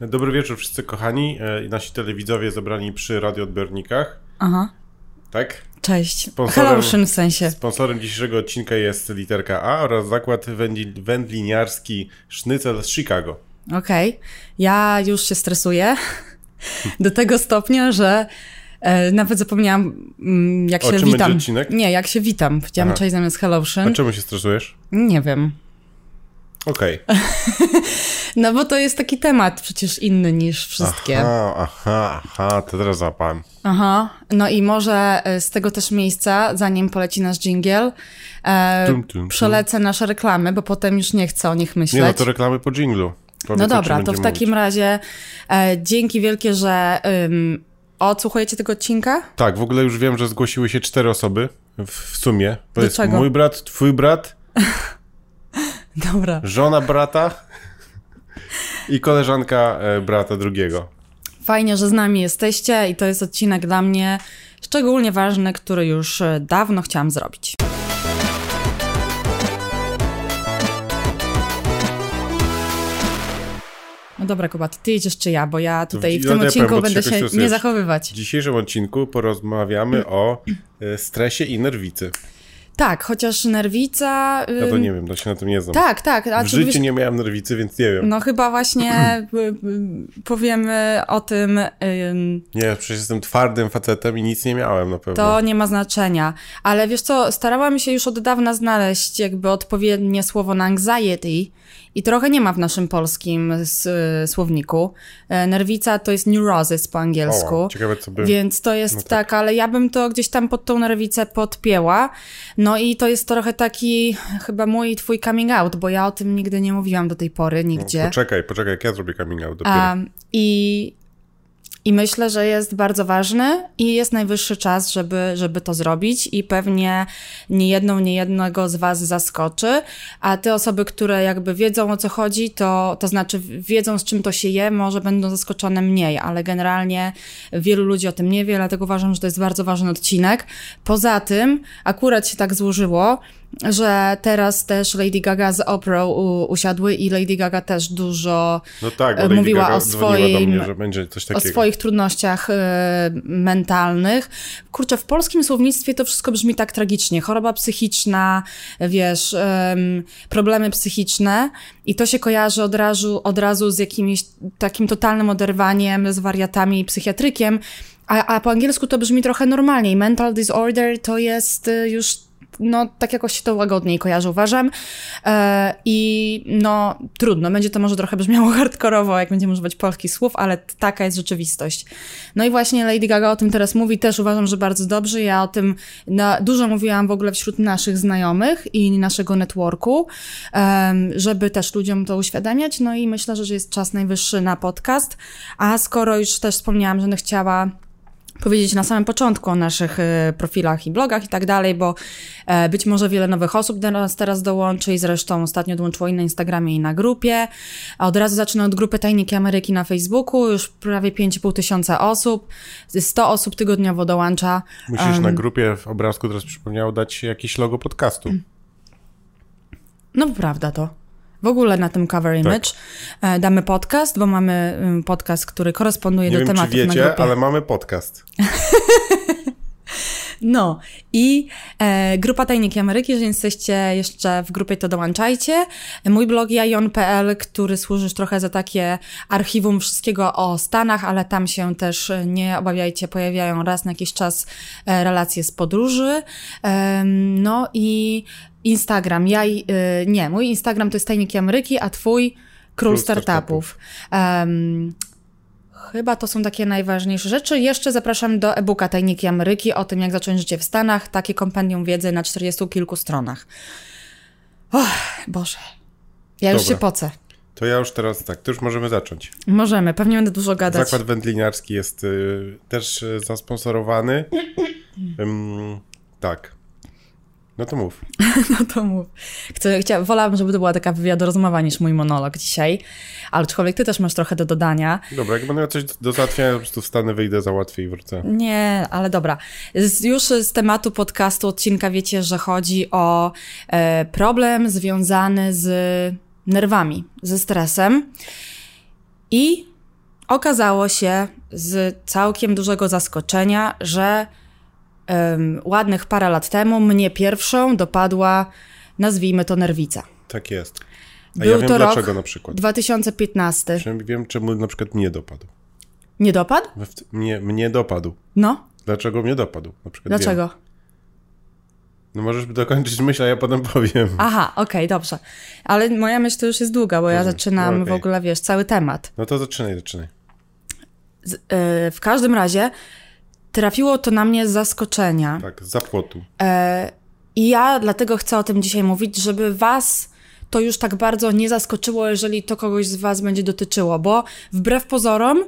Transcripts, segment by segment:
Dobry wieczór wszyscy kochani. E, Nasi telewidzowie zebrani przy radioodbiornikach. Aha, Tak? cześć. Sponsorem- w sensie. Sponsorem dzisiejszego odcinka jest literka A oraz zakład wędli- wędliniarski Sznycel z Chicago. Okej. Ja już się stresuję do tego stopnia, że e, nawet zapomniałam, mm, jak O się czym witam. będzie odcinek? Nie, jak się witam. Aha. cześć zamiast A Hellotion. czemu się stresujesz? Nie wiem. Okej. No bo to jest taki temat przecież inny niż wszystkie. Aha, aha, aha, to teraz zapałem. Aha. No i może e, z tego też miejsca, zanim poleci nasz jingle, e, Tum, tum, tum. przelecę nasze reklamy, bo potem już nie chcę o nich myśleć. Nie no, to reklamy po dżinglu. Powiedz, No dobra, to w takim mówić. razie e, dzięki wielkie, że um, odsłuchujecie tego odcinka. Tak, w ogóle już wiem, że zgłosiły się cztery osoby w, w sumie. To Do jest czego? mój brat, twój brat, Dobra. żona brata i koleżanka e, brata drugiego. Fajnie, że z nami jesteście i to jest odcinek dla mnie szczególnie ważny, który już e, dawno chciałam zrobić. No dobra, Kuba, ty jedziesz czy ja, bo ja tutaj w ja tym odcinku powiem, będę się nie zachowywać. W dzisiejszym odcinku porozmawiamy o e, stresie i nerwicy. Tak, chociaż nerwica... Ja to ym, nie wiem, to się na tym nie znam. Tak, tak. A w życiu nie miałem nerwicy, więc nie wiem. No chyba właśnie y, y, powiemy o tym, ym, Nie, przecież jestem twardym facetem i nic nie miałem na pewno. to nie ma znaczenia. Ale wiesz co, starałam się już od dawna znaleźć jakby odpowiednie słowo na anxiety i trochę nie ma w naszym polskim słowniku. E, Nerwica to jest neurosis po angielsku. O, ciekawe co by... Więc to jest No tak. tak. ale ja bym to gdzieś tam pod tą nerwicę podpięła. No i to jest trochę taki chyba mój twój coming out, bo ja o tym nigdy nie mówiłam do tej pory, nigdzie. Poczekaj, poczekaj, jak ja zrobię coming out dopiero. Um, i, I myślę, że jest bardzo ważny i jest najwyższy czas, żeby, żeby to zrobić i pewnie nie jedną, nie jednego z was zaskoczy, a te osoby, które jakby wiedzą o co chodzi, to, to znaczy wiedzą z czym to się je, może będą zaskoczone mniej, ale generalnie wielu ludzi o tym nie wie, dlatego uważam, że to jest bardzo ważny odcinek. Poza tym akurat się tak złożyło, że teraz też Lady Gaga z Oprah u, usiadły i Lady Gaga też dużo No tak, e, mówiła Gaga o swoim- mnie, o swoich trudnościach e, mentalnych. Kurczę, w polskim słownictwie to wszystko brzmi tak tragicznie. Choroba psychiczna, wiesz, em, problemy psychiczne i to się kojarzy od razu, od razu z jakimś takim totalnym oderwaniem, z wariatami i psychiatrykiem, a, a po angielsku to brzmi trochę normalniej. Mental disorder to jest e, już no, tak jakoś się to łagodniej kojarzy, uważam. E, I no, trudno, będzie to może trochę brzmiało hardkorowo, jak będziemy używać polskich słów, ale taka jest rzeczywistość. No i właśnie Lady Gaga o tym teraz mówi, też uważam, że bardzo dobrze. Ja o tym na, dużo mówiłam w ogóle wśród naszych znajomych i naszego networku, żeby też ludziom to uświadamiać. No i myślę, że jest czas najwyższy na podcast. A skoro już też wspomniałam, że chciała powiedzieć na samym początku o naszych e, profilach i blogach i tak dalej, bo e, być może wiele nowych osób do nas teraz dołączy i zresztą ostatnio dołączyło i na Instagramie i na grupie. A od razu zacznę od grupy Tajniki Ameryki na Facebooku, już prawie 5,5 tysiąca osób, 100 osób tygodniowo dołącza. Musisz na grupie w obrazku teraz przypomniało dać jakieś logo podcastu. No prawda to. W ogóle na tym cover image e, damy podcast, bo mamy podcast, który koresponduje Nie do wiem, czy tematów na wiecie, grupie. ale mamy podcast. No i e, grupa Tajniki Ameryki, jeżeli jesteście jeszcze w grupie, to dołączajcie. Mój blog jajon.pl, który służy trochę za takie archiwum wszystkiego o Stanach, ale tam się też, e, nie obawiajcie, pojawiają raz na jakiś czas e, relacje z podróży. Em, no i Instagram, ja, i- e, nie, mój Instagram to jest Tajniki Ameryki, a twój Król Król Startupów. Em, Chyba to są takie najważniejsze rzeczy. Jeszcze zapraszam do e-booka Tajniki Ameryki o tym, jak zacząć życie w Stanach. Takie kompendium wiedzy na 40 kilku stronach. Och, Boże. Ja już Dobra. się pocę. To ja już teraz tak, to już możemy zacząć. Możemy, pewnie będę dużo gadać. Zakład wędliniarski jest y, też y, zasponsorowany. Ym, tak. No to mów. No to mów. Chcę, chcia, wolałabym, żeby to była taka wywiadu rozmowa niż mój monolog dzisiaj. Ale aczkolwiek ty też masz trochę do dodania. Dobra, jak będę miał coś do załatwienia, po prostu wstanę, wyjdę, załatwię i wrócę. Nie, ale dobra. Z, już z tematu podcastu, odcinka wiecie, że chodzi o e, problem związany z nerwami, ze stresem. I okazało się z całkiem dużego zaskoczenia, że em, ładnych parę lat temu mnie pierwszą dopadła, nazwijmy to nerwica. Tak jest. A Był ja wiem to rok dlaczego na przykład. 2015. Przynajmniej wiem, czemu na przykład mnie dopadł. Nie dopadł? Mnie, mnie dopadł. No. Dlaczego mnie dopadł? Na przykład Wiem. Dlaczego? No możesz dokończyć myśl, a ja potem powiem. Aha, okej, dobrze. Ale moja myśl to już jest długa, bo ja Rozumiem. zaczynam No, w ogóle, wiesz, cały temat. No to zaczynaj, zaczynaj. Z, y, w każdym razie trafiło to na mnie z zaskoczenia. Tak, z zapłotu. E, I ja dlatego chcę o tym dzisiaj mówić, żeby was to już tak bardzo nie zaskoczyło, jeżeli to kogoś z was będzie dotyczyło, bo wbrew pozorom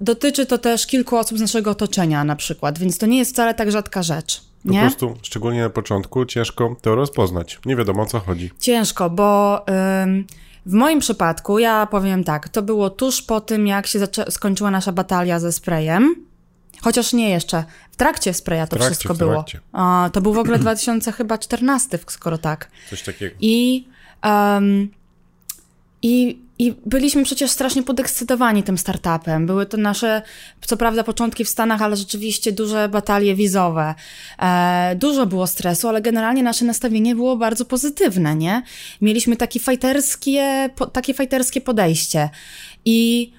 dotyczy to też kilku osób z naszego otoczenia na przykład, więc to nie jest wcale tak rzadka rzecz. Po Nie? prostu, szczególnie na początku, ciężko to rozpoznać. Nie wiadomo o co chodzi. Ciężko, bo ym, w moim przypadku, ja powiem tak, to było tuż po tym, jak się skończyła nasza batalia ze sprayem. Chociaż nie jeszcze. W trakcie spraya to trakcie, wszystko było. A, to był w ogóle 2014, skoro tak. Coś takiego. I, em, i, I byliśmy przecież strasznie podekscytowani tym startupem. Były to nasze, co prawda, początki w Stanach, ale rzeczywiście duże batalie wizowe. E, dużo było stresu, ale generalnie nasze nastawienie było bardzo pozytywne, nie? Mieliśmy takie fajterskie, po, takie fajterskie podejście. I,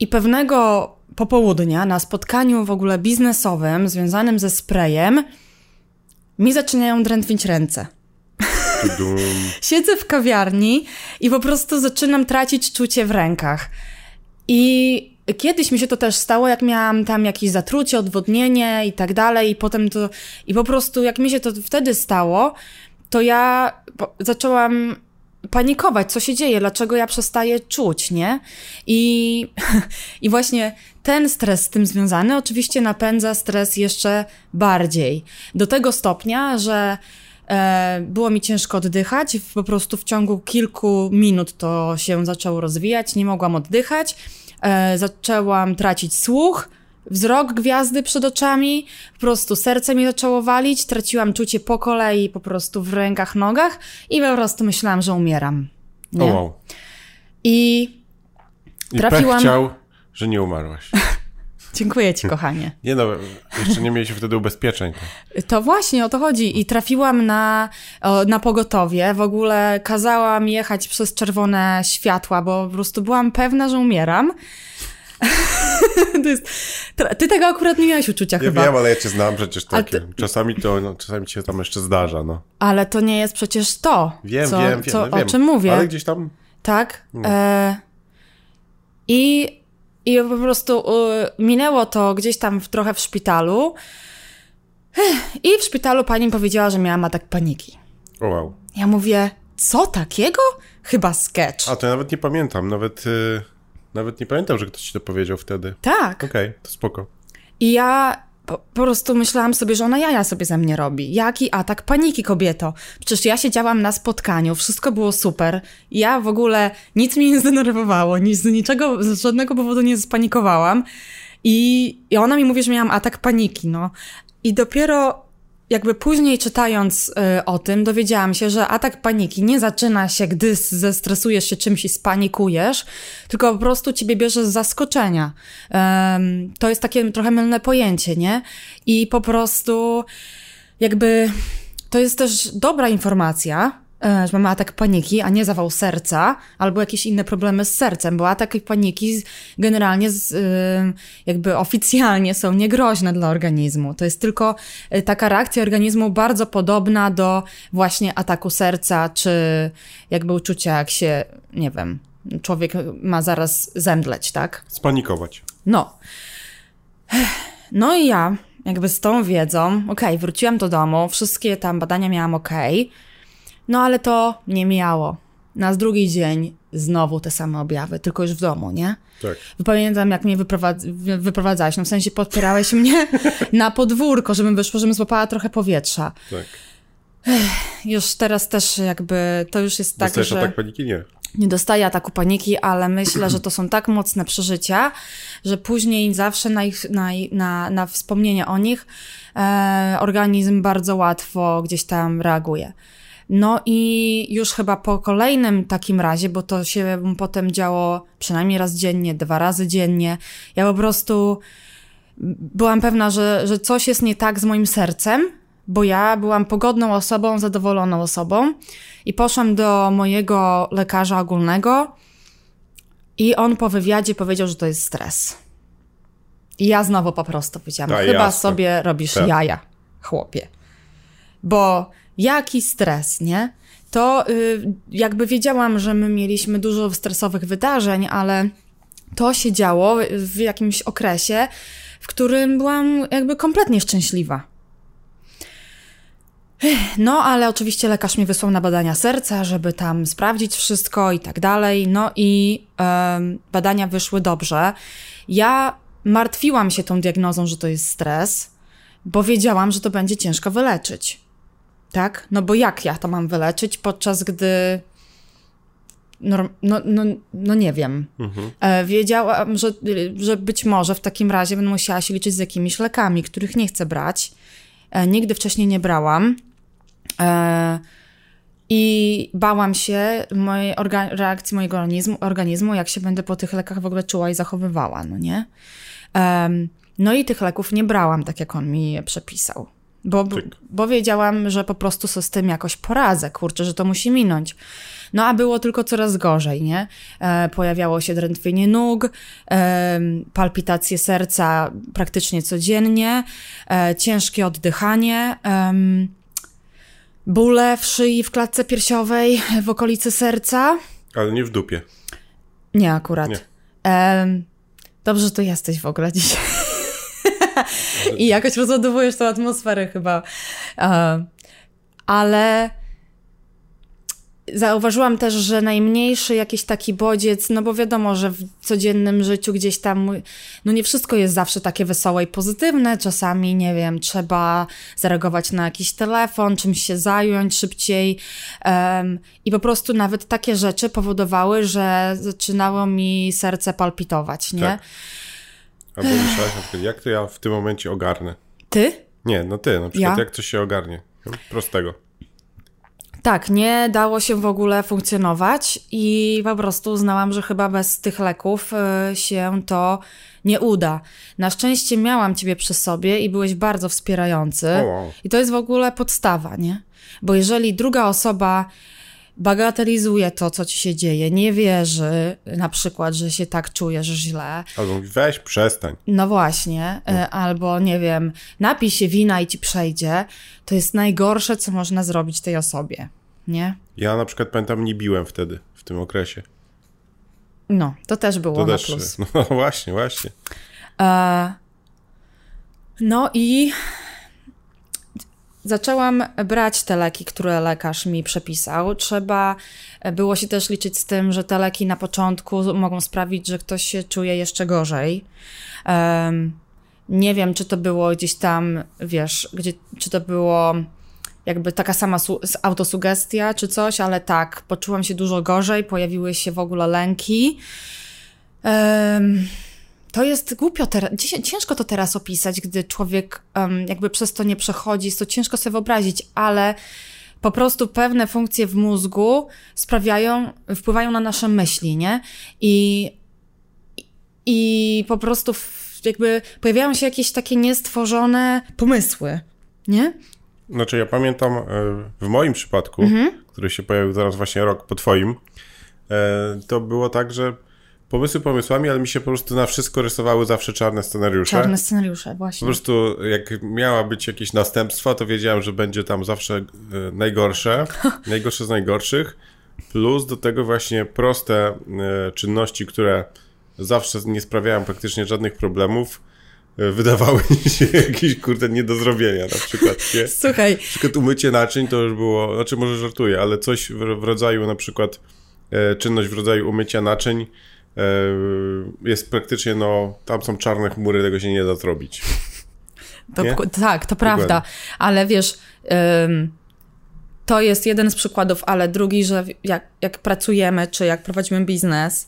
I pewnego popołudnia na spotkaniu w ogóle biznesowym związanym ze sprayem mi zaczynają drętwić ręce. Siedzę w kawiarni i po prostu zaczynam tracić czucie w rękach. I kiedyś mi się to też stało, jak miałam tam jakieś zatrucie, odwodnienie i tak dalej, i potem to. I po prostu, jak mi się to wtedy stało, to ja zaczęłam panikować, co się dzieje, dlaczego ja przestaję czuć, nie? I, I właśnie ten stres z tym związany oczywiście napędza stres jeszcze bardziej. Do tego stopnia, że było mi ciężko oddychać. Po prostu w ciągu kilku minut to się zaczęło rozwijać, nie mogłam oddychać. E, zaczęłam tracić słuch, wzrok gwiazdy przed oczami, po prostu serce mi zaczęło walić, traciłam czucie po kolei po prostu w rękach, nogach i po prostu myślałam, że umieram. Nie? wow. I I Trafiłam- pech chciał, że nie umarłaś. dziękuję ci, kochanie. Nie no, jeszcze nie mieliśmy wtedy ubezpieczeń. To. Właśnie o to chodzi. I trafiłam na, na pogotowie. W ogóle kazałam jechać przez czerwone światła, bo po prostu byłam pewna, że umieram. jest, ty tego akurat nie miałeś uczucia Ja chyba. wiem, ale ja cię znam przecież takie. ty- Czasami to, no, czasami ci się tam jeszcze zdarza, no. Ale to nie jest przecież to, Wiem, co, wiem, wiem, co, no o wiem. czym mówię. Ale gdzieś tam Tak. E, i, I po prostu e, minęło to gdzieś tam w, trochę w szpitalu. I w szpitalu pani powiedziała, że miałam atak paniki. O wow. Ja mówię, co takiego? Chyba sketch. A to ja nawet nie pamiętam, nawet, y, nawet nie pamiętam, że ktoś ci to powiedział wtedy. Tak. Okej, to spoko. I ja po, po prostu myślałam sobie, że ona jaja sobie ze mnie robi. Jaki atak paniki, kobieto. Przecież ja siedziałam na spotkaniu, wszystko było super. Ja w ogóle nic mnie nie zdenerwowało, nic, z niczego, z żadnego powodu nie spanikowałam. I, I ona mi mówi, że miałam atak paniki, no. I dopiero jakby później czytając y, o tym, dowiedziałam się, że atak paniki nie zaczyna się, gdy zestresujesz się czymś i spanikujesz, tylko po prostu ciebie bierze z zaskoczenia. To jest takie trochę mylne pojęcie, nie? I po prostu jakby to jest też dobra informacja, że mamy atak paniki, a nie zawał serca, albo jakieś inne problemy z sercem, bo ataki paniki generalnie z, y, jakby oficjalnie są niegroźne dla organizmu. To jest tylko y, taka reakcja organizmu bardzo podobna do właśnie ataku serca, czy jakby uczucia, jak się, nie wiem, człowiek ma zaraz zemdleć, tak? Spanikować. No. No i ja, jakby z tą wiedzą, okej, wróciłam do domu, wszystkie tam badania miałam okej, no ale to nie miało. Na drugi dzień znowu te same objawy, tylko już w domu, nie? Tak. Pamiętam, jak mnie wyprowadz wy- wyprowadzałeś, no w sensie podpierałeś mnie na podwórko, żebym wyszło, żebym złapała trochę powietrza. Tak. Już teraz też jakby, to już jest tak, Dostajesz że... atak paniki? Nie. Nie dostaję ataku paniki, ale myślę, że to są tak mocne przeżycia, że później zawsze na, ich, na, na, na wspomnienie o nich e, organizm bardzo łatwo gdzieś tam reaguje. No i już chyba po kolejnym takim razie, bo to się potem działo przynajmniej raz dziennie, dwa razy dziennie, ja po prostu byłam pewna, że, że coś jest nie tak z moim sercem, bo ja byłam pogodną osobą, zadowoloną osobą i poszłam do mojego lekarza ogólnego i on po wywiadzie powiedział, że to jest stres. I ja znowu po prostu powiedziałam, Ta, chyba jasne. sobie robisz Tak. jaja, chłopie. Bo jaki stres, nie? To y, jakby wiedziałam, że my mieliśmy dużo stresowych wydarzeń, ale to się działo w jakimś okresie, w którym byłam jakby kompletnie szczęśliwa. No, ale oczywiście lekarz mnie wysłał na badania serca, żeby tam sprawdzić wszystko i tak dalej. No i badania wyszły dobrze. Ja martwiłam się tą diagnozą, że to jest stres, bo wiedziałam, że to będzie ciężko wyleczyć. Tak? No bo jak ja to mam wyleczyć, podczas gdy. Norm, no, no, no nie wiem. E, wiedziałam, że, że być może w takim razie będę musiała się liczyć z jakimiś lekami, których nie chcę brać. E, nigdy wcześniej nie brałam. E, I bałam się mojej orga- reakcji mojego organizmu, organizmu, jak się będę po tych lekach w ogóle czuła i zachowywała, no nie? No i tych leków nie brałam, tak jak on mi je przepisał. Bo, Tyk. bo wiedziałam, że po prostu sobie z tym jakoś poradzę, kurczę, że to musi minąć. No a było tylko coraz gorzej, nie? E, pojawiało się drętwienie nóg, e, palpitacje serca praktycznie codziennie, e, ciężkie oddychanie, bóle w szyi, w klatce piersiowej, w okolicy serca. Ale nie w dupie. Nie akurat. Nie. Dobrze, że tu jesteś w ogóle dzisiaj. I jakoś rozładowujesz tą atmosferę chyba. E, ale zauważyłam też, że najmniejszy jakiś taki bodziec, no bo wiadomo, że w codziennym życiu gdzieś tam, no nie wszystko jest zawsze takie wesołe i pozytywne. Czasami, nie wiem, trzeba zareagować na jakiś telefon, czymś się zająć szybciej. Em, I po prostu nawet takie rzeczy powodowały, że zaczynało mi serce palpitować, nie? Tak. Albo myślałaś na przykład, jak to ja w tym momencie ogarnę? Ty? Nie, no ty, na przykład Ja? jak to się ogarnie? Prostego. Tak, nie dało się w ogóle funkcjonować i po prostu uznałam, że chyba bez tych leków y, się to nie uda. Na szczęście miałam ciebie przy sobie i byłeś bardzo wspierający. O, wow. I to jest w ogóle podstawa, nie? Bo jeżeli druga osoba bagatelizuje to, co ci się dzieje, nie wierzy na przykład, że się tak czujesz źle, Albo mówi, weź, przestań. no właśnie, y, albo nie wiem, napij się wina i ci przejdzie, to jest najgorsze, co można zrobić tej osobie, nie? Ja na przykład pamiętam, nie biłem wtedy, w tym okresie. No, to też było To na też, plus. no właśnie, właśnie. E, no i zaczęłam brać te leki, które lekarz mi przepisał. Trzeba było się też liczyć z tym, że te leki na początku mogą sprawić, że ktoś się czuje jeszcze gorzej. Em, nie wiem, czy to było gdzieś tam, wiesz, gdzie, czy to było jakby taka sama autosugestia czy coś, ale tak, poczułam się dużo gorzej, pojawiły się w ogóle lęki. Em, to jest głupio teraz, cię- ciężko to teraz opisać, gdy człowiek em, jakby przez to nie przechodzi, jest to ciężko sobie wyobrazić, ale po prostu pewne funkcje w mózgu sprawiają, wpływają na nasze myśli, nie? I, i po prostu jakby pojawiają się jakieś takie niestworzone pomysły, nie? Znaczy ja pamiętam e, w moim przypadku, Mhm. który się pojawił zaraz właśnie rok po twoim, e, to było tak, że pomysły pomysłami, ale mi się po prostu na wszystko rysowały zawsze czarne scenariusze. Czarne scenariusze, Po właśnie. prostu jak miała być jakieś następstwa, to wiedziałem, że będzie tam zawsze e, najgorsze, najgorsze z najgorszych, plus do tego właśnie proste e, czynności, które zawsze nie sprawiają praktycznie żadnych problemów, e, wydawały mi się jakieś kurde nie do zrobienia na przykład, nie? Słuchaj, Na przykład umycie naczyń to już było, znaczy może żartuję, ale coś w, w rodzaju na przykład e, czynność w rodzaju umycia naczyń jest praktycznie, no, tam są czarne chmury, tego się nie da zrobić. To, tak, to prawda, ale wiesz, ym, to jest jeden z przykładów, ale drugi, że jak, jak pracujemy, czy jak prowadzimy biznes,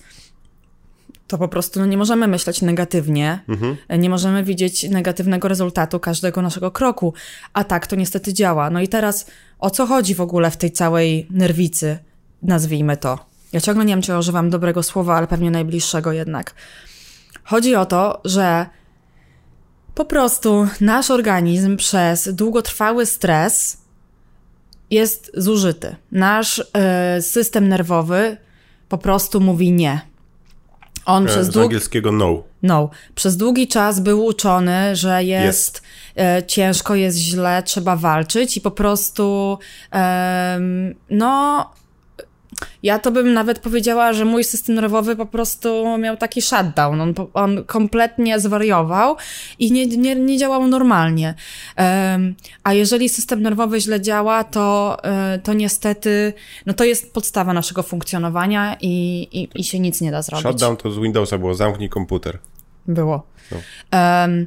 to po prostu no, nie możemy myśleć negatywnie, Mhm. nie możemy widzieć negatywnego rezultatu każdego naszego kroku, a tak to niestety działa. No i teraz o co chodzi w ogóle w tej całej nerwicy, nazwijmy to? Ja ciągle nie wiem, czy używam dobrego słowa, ale pewnie najbliższego jednak. Chodzi o to, że po prostu nasz organizm przez długotrwały stres jest zużyty. Nasz e, system nerwowy po prostu mówi nie. On E, przez Z angielskiego no. no, przez długi czas był uczony, że jest, e, ciężko, jest źle, trzeba walczyć i po prostu em, no ja to bym nawet powiedziała, że mój system nerwowy po prostu miał taki shutdown. On, on kompletnie zwariował i nie, nie, nie działał normalnie. Em, a jeżeli system nerwowy źle działa, to, e, to niestety, no to jest podstawa naszego funkcjonowania i, i, i się nic nie da zrobić. Shutdown to z Windowsa było zamknij komputer. Było. No. Em,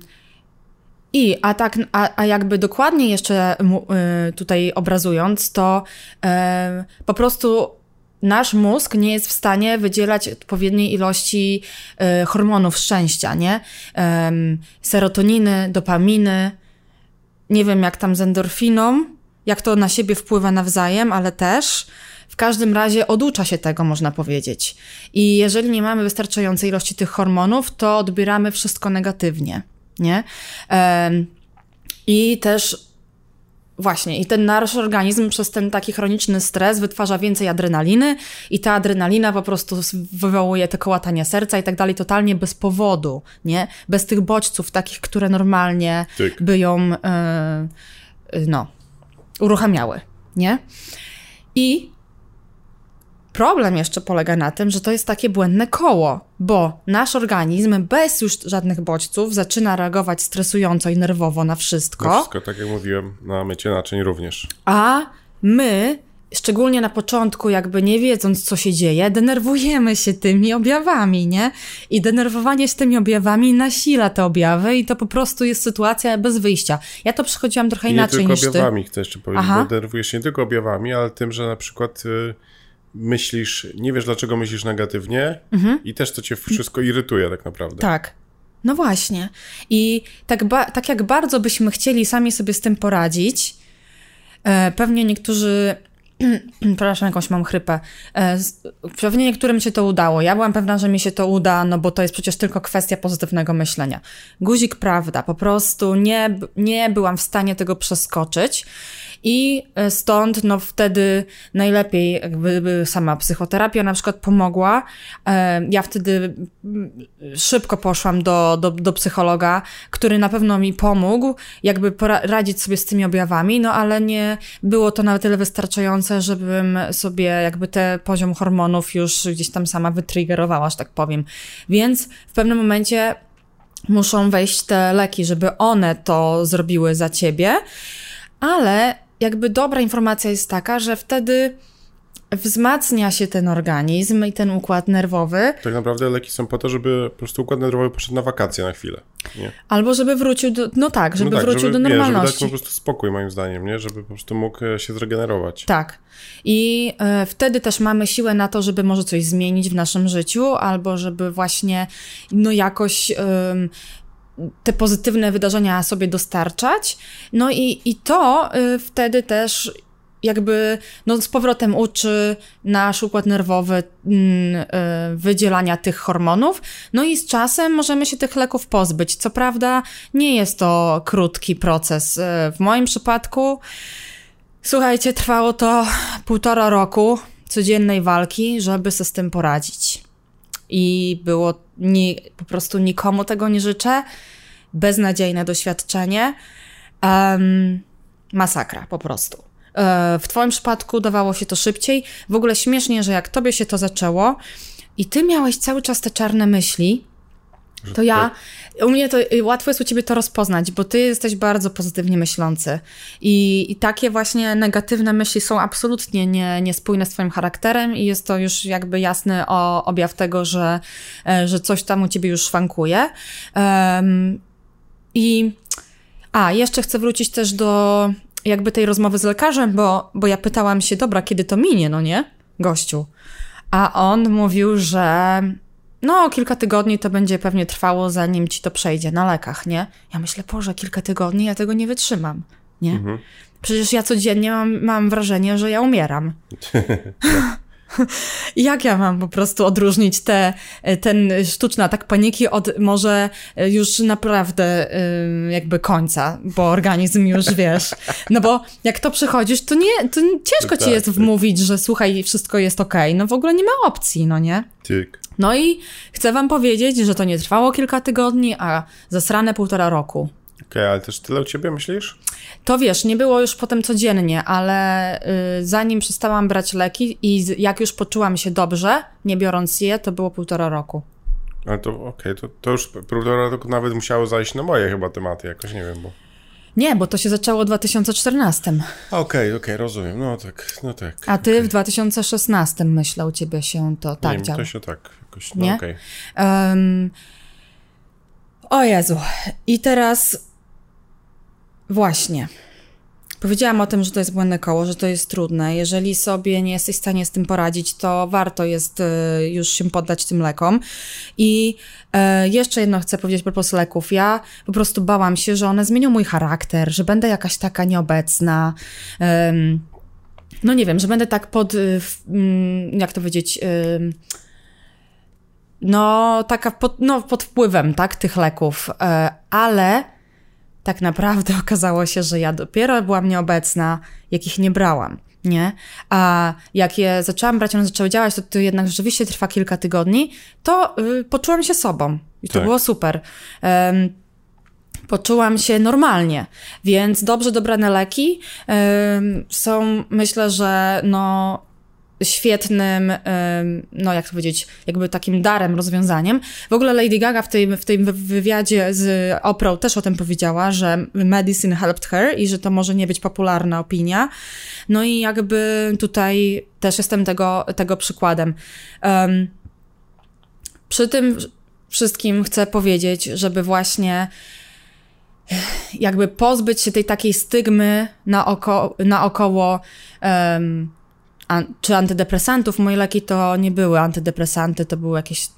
I, a tak, a, a jakby dokładnie jeszcze y, tutaj obrazując, to em, po prostu nasz mózg nie jest w stanie wydzielać odpowiedniej ilości y, hormonów szczęścia, nie? Em, serotoniny, dopaminy, nie wiem jak tam z endorfiną, jak to na siebie wpływa nawzajem, ale też w każdym razie oducza się tego, można powiedzieć. I jeżeli nie mamy wystarczającej ilości tych hormonów, to odbieramy wszystko negatywnie, nie? Em, I też Właśnie, i ten nasz organizm przez ten taki chroniczny stres wytwarza więcej adrenaliny i ta adrenalina po prostu wywołuje te kołatania serca i tak dalej, totalnie bez powodu, nie? Bez tych bodźców takich, które normalnie Tyk. by ją, e, no, uruchamiały, nie? I problem jeszcze polega na tym, że to jest takie błędne koło, bo nasz organizm bez już żadnych bodźców zaczyna reagować stresująco i nerwowo na wszystko. No wszystko, tak jak mówiłem, na mycie naczyń również. A my, szczególnie na początku, jakby nie wiedząc, co się dzieje, denerwujemy się tymi objawami, nie? I denerwowanie się tymi objawami nasila te objawy i to po prostu jest sytuacja bez wyjścia. Ja to przechodziłam trochę I nie inaczej tylko niż ty. objawami, chcę jeszcze powiedzieć, Aha. bo denerwujesz się nie tylko objawami, ale tym, że na przykład y, myślisz, nie wiesz dlaczego myślisz negatywnie i też to cię wszystko irytuje tak naprawdę. Mhm. Tak. No właśnie. I tak, tak jak bardzo byśmy chcieli sami sobie z tym poradzić, e, pewnie niektórzy. Przepraszam, jakąś mam chrypę. E, pewnie niektórym się to udało. Ja byłam pewna, że mi się to uda, no bo to jest przecież tylko kwestia pozytywnego myślenia. Guzik, prawda, po prostu nie, nie byłam w stanie tego przeskoczyć. I e, stąd, no wtedy najlepiej jakby by sama psychoterapia na przykład pomogła. E, Ja wtedy mm, szybko poszłam do, do, do psychologa, który na pewno mi pomógł, jakby poradzić sobie z tymi objawami, no ale nie było to na tyle wystarczające, żebym sobie jakby te poziom hormonów już gdzieś tam sama wytriggerowała, że tak powiem. Więc w pewnym momencie muszą wejść te leki, żeby one to zrobiły za ciebie, ale jakby dobra informacja jest taka, że wtedy wzmacnia się ten organizm i ten układ nerwowy, Tak naprawdę leki są po to, żeby po prostu układ nerwowy poszedł na wakacje na chwilę. Nie? albo żeby wrócił do, no tak, żeby no tak, wrócił żeby, do Nie, żeby dać normalności. mu po prostu spokój moim zdaniem, nie? Żeby po prostu mógł e, się zregenerować. Tak. I e, wtedy też mamy siłę na to, żeby może coś zmienić w naszym życiu, albo żeby właśnie no jakoś em, te pozytywne wydarzenia sobie dostarczać. No i, i to y, wtedy też jakby no, z powrotem uczy nasz układ nerwowy mm, y, wydzielania tych hormonów. No i z czasem możemy się tych leków pozbyć. Co prawda nie jest to krótki proces. Y, W moim przypadku Słuchajcie, trwało to półtora roku codziennej walki, żeby sobie z tym poradzić. I było ni- po prostu nikomu tego nie życzę. Beznadziejne doświadczenie. Em, masakra po prostu. E, w Twoim przypadku dawało się to szybciej. W ogóle śmiesznie, że jak Tobie się to zaczęło i Ty miałeś cały czas te czarne myśli, to ja, u mnie to y, łatwo jest u ciebie to rozpoznać, bo ty jesteś bardzo pozytywnie myślący. I, i takie właśnie negatywne myśli są absolutnie nie, niespójne z twoim charakterem i jest to już jakby jasny o, objaw tego, że, e, że coś tam u ciebie już szwankuje. Em, I a, jeszcze chcę wrócić też do jakby tej rozmowy z lekarzem, bo, bo ja pytałam się, dobra, kiedy to minie, no nie? Gościu. A on mówił, że no kilka tygodni to będzie pewnie trwało, zanim ci to przejdzie na lekach, nie? Ja myślę, Boże, kilka tygodni, ja tego nie wytrzymam, nie? Przecież ja codziennie mam, mam wrażenie, że ja umieram. Jak ja mam po prostu odróżnić te, ten sztuczny atak paniki od może już naprawdę jakby końca, bo organizm już wiesz. No bo jak to przechodzisz, to nie, to ciężko ci Tak, jest tak. wmówić, że słuchaj, wszystko jest okej. No w ogóle nie ma opcji, no nie? Tyk. No i chcę wam powiedzieć, że to nie trwało kilka tygodni, a zasrane półtora roku. Okej, ale też tyle u ciebie myślisz? To wiesz, nie było już potem codziennie, ale y, zanim przestałam brać leki i z, jak już poczułam się dobrze, nie biorąc je, to było półtora roku. Ale to okej, to, to już półtora roku nawet musiało zajść na moje chyba tematy, jakoś nie wiem, bo... Nie, bo to się zaczęło w 2014, Okej, okej, rozumiem, no tak, no tak. a ty w 2016 myślę, u ciebie się to nie tak wiem, działo. to się tak jakoś, no Nie? okej. Em, o Jezu. I teraz właśnie. Powiedziałam o tym, że to jest błędne koło, że to jest trudne. Jeżeli sobie nie jesteś w stanie z tym poradzić, to warto jest y, już się poddać tym lekom. I e, jeszcze jedno chcę powiedzieć propos leków. Ja po prostu bałam się, że one zmienią mój charakter, że będę jakaś taka nieobecna. no nie wiem, że będę tak pod, w- mm, jak to powiedzieć, no taka pod, no, pod wpływem, tak, tych leków, e, ale tak naprawdę okazało się, że ja dopiero byłam nieobecna, jak ich nie brałam, nie? A jak je zaczęłam brać, one zaczęły działać, to, to jednak rzeczywiście trwa kilka tygodni, to y, poczułam się sobą i to Tak. było super. Em, poczułam się normalnie, więc dobrze dobrane leki em, są, myślę, że no świetnym, no jak to powiedzieć, jakby takim darem, rozwiązaniem. W ogóle Lady Gaga w tym, w tym wywiadzie z Oprah też o tym powiedziała, że medicine helped her i że to może nie być popularna opinia. No i jakby tutaj też jestem tego, tego przykładem. Em, przy tym wszystkim chcę powiedzieć, żeby właśnie jakby pozbyć się tej takiej stygmy naoko, naokoło em, an, czy antydepresantów. Moje leki to nie były antydepresanty, to były jakieś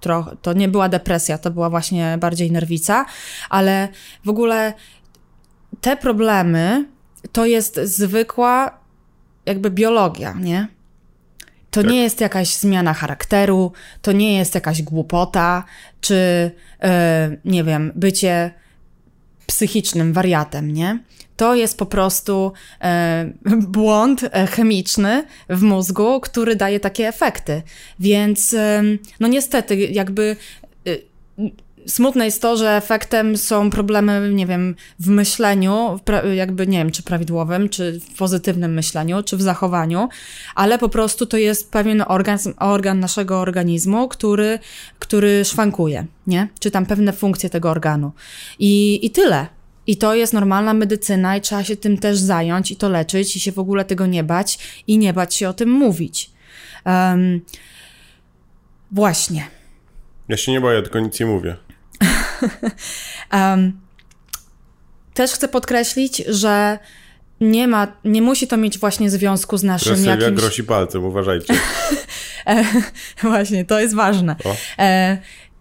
trochę, to nie była depresja, to była właśnie bardziej nerwica, ale w ogóle te problemy to jest zwykła jakby biologia, nie? To Tak. nie jest jakaś zmiana charakteru, to nie jest jakaś głupota, czy e, nie wiem, bycie psychicznym wariatem, nie? To jest po prostu e, błąd e, chemiczny w mózgu, który daje takie efekty. Więc, em, no niestety, jakby y, smutne jest to, że efektem są problemy, nie wiem, w myśleniu, jakby nie wiem, czy prawidłowym, czy w pozytywnym myśleniu, czy w zachowaniu, ale po prostu to jest pewien organ, organ naszego organizmu, który, który szwankuje, nie? Czy tam pewne funkcje tego organu. I, i tyle. I to jest normalna medycyna i trzeba się tym też zająć i to leczyć i się w ogóle tego nie bać i nie bać się o tym mówić. Em, właśnie. Ja się nie boję, tylko nic nie mówię. Em, też chcę podkreślić, że nie ma, nie musi to mieć właśnie związku z naszym Teraz jakimś... grosi palcem, uważajcie. E, właśnie, to jest ważne. O.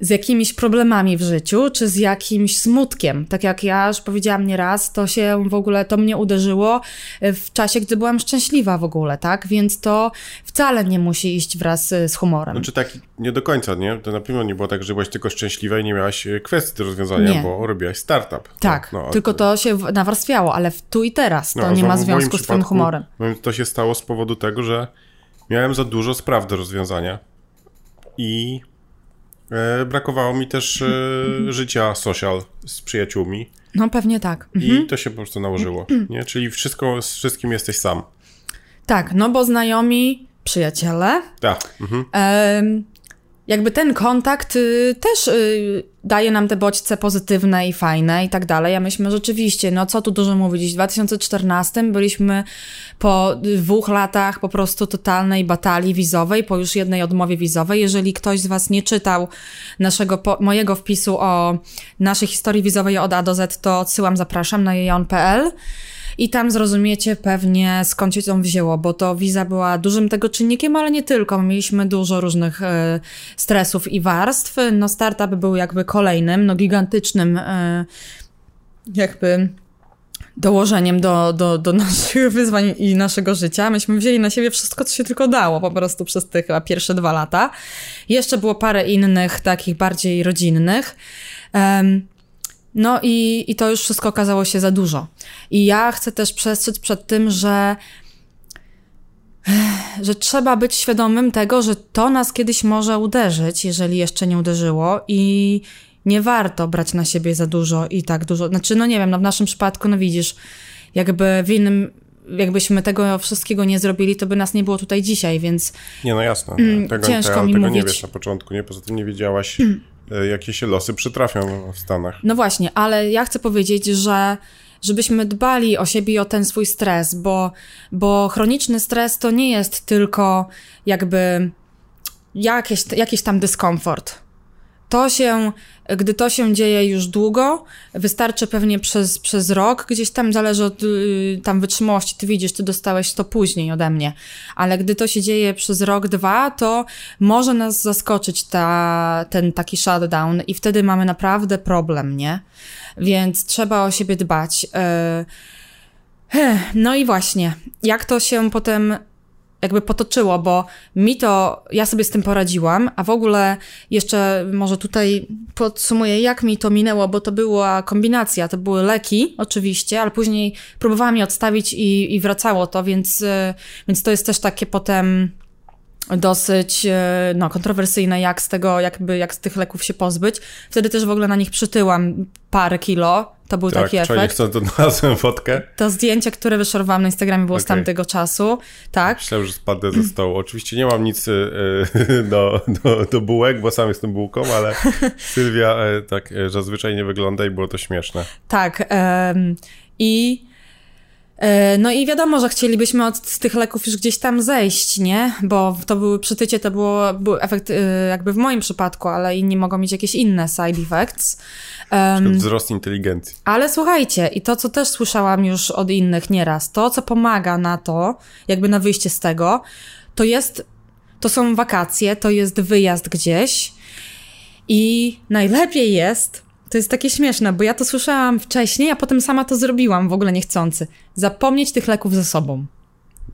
Z jakimiś problemami w życiu, czy z jakimś smutkiem. Tak jak ja już powiedziałam nieraz, to się w ogóle, to mnie uderzyło e, w czasie, gdy byłam szczęśliwa w ogóle, tak? Więc to wcale nie musi iść wraz e, z humorem. Znaczy tak nie do końca, nie? To na pewno nie było tak, że byłaś tylko szczęśliwa i nie miałaś e, kwestii do rozwiązania, Nie. bo robiłaś startup. tak, No, no, tylko to się nawarstwiało, ale w tu i teraz to no, nie ma związku z przypadku, humorem. moim- To się stało z powodu tego, że miałem za dużo spraw do rozwiązania i brakowało mi też e, życia social z przyjaciółmi No pewnie tak. Mhm. i to się po prostu nałożyło, nie? Czyli wszystko, z wszystkim jesteś sam. Tak, no bo znajomi, przyjaciele, Tak. Mhm. Em, jakby ten kontakt y, też y, daje nam te bodźce pozytywne i fajne i tak dalej. A myśmy rzeczywiście, no co tu dużo mówić, w 2014 byliśmy po dwóch latach po prostu totalnej batalii wizowej, po już jednej odmowie wizowej. Jeżeli ktoś z Was nie czytał naszego, mojego wpisu o naszej historii wizowej od A do Z, to odsyłam, zapraszam na jejon.pl. i tam zrozumiecie pewnie skąd się to wzięło, bo to wiza była dużym tego czynnikiem, ale nie tylko. Mieliśmy dużo różnych e, stresów i warstw. No startup był jakby kolejnym, no gigantycznym e, jakby dołożeniem do, do, do naszych wyzwań i naszego życia. Myśmy wzięli na siebie wszystko, co się tylko dało po prostu przez te chyba pierwsze dwa lata. Jeszcze było parę innych, takich bardziej rodzinnych. Um, no i, i to już wszystko okazało się za dużo. I ja chcę też przestrzec przed tym, że że trzeba być świadomym tego, że to nas kiedyś może uderzyć, jeżeli jeszcze nie uderzyło i nie warto brać na siebie za dużo i tak dużo. Znaczy, no nie wiem, no w naszym przypadku, no widzisz, jakby w innym, jakbyśmy tego wszystkiego nie zrobili, to by nas nie było tutaj dzisiaj, więc... Nie, no jasne. Mm, tego, ciężko mi tego mówić. nie wiesz na początku, nie? Poza tym nie wiedziałaś, mm. Jakie się losy przytrafią w Stanach. No właśnie, ale ja chcę powiedzieć, że żebyśmy dbali o siebie i o ten swój stres, bo, bo chroniczny stres to nie jest tylko jakby jakieś, jakiś tam dyskomfort. To się gdy to się dzieje już długo, wystarczy pewnie przez, przez rok, gdzieś tam zależy od y, tam wytrzymałości, ty widzisz, ty dostałeś to później ode mnie, ale gdy to się dzieje przez rok, dwa, to może nas zaskoczyć ta, ten taki shutdown i wtedy mamy naprawdę problem, nie? Więc trzeba o siebie dbać. Y, no i właśnie, jak to się potem jakby potoczyło, bo mi to, ja sobie z tym poradziłam, a w ogóle jeszcze może tutaj podsumuję, jak mi to minęło, bo to była kombinacja, to były leki oczywiście, ale później próbowałam je odstawić i, i wracało to, więc, e, więc to jest też takie potem dosyć e, no, kontrowersyjne, jak z tego, jakby, jak z tych leków się pozbyć. Wtedy też w ogóle na nich przytyłam parę kilo. To był tak, taki efekt. chcą, to znalazłem fotkę. To zdjęcie, które wyszorowałam na Instagramie było okay. z tamtego czasu. Tak. Myślałem, że spadnę ze stołu. Oczywiście nie mam nic y, do, do, do bułek, bo sam jestem bułką, ale Sylwia y, tak zazwyczaj nie wygląda i było to śmieszne. Tak. I E, no i wiadomo, że chcielibyśmy od tych leków już gdzieś tam zejść, nie? Bo to były przytycie, to było, był efekt e, jakby w moim przypadku, ale inni mogą mieć jakieś inne side effects. Um, wzrost inteligencji. Ale słuchajcie, i to, co też słyszałam już od innych nieraz, to, co pomaga na to, jakby na wyjście z tego, to jest, to są wakacje, to jest wyjazd gdzieś i najlepiej jest to jest takie śmieszne, bo ja to słyszałam wcześniej, a potem sama to zrobiłam w ogóle niechcący. Zapomnieć tych leków ze sobą.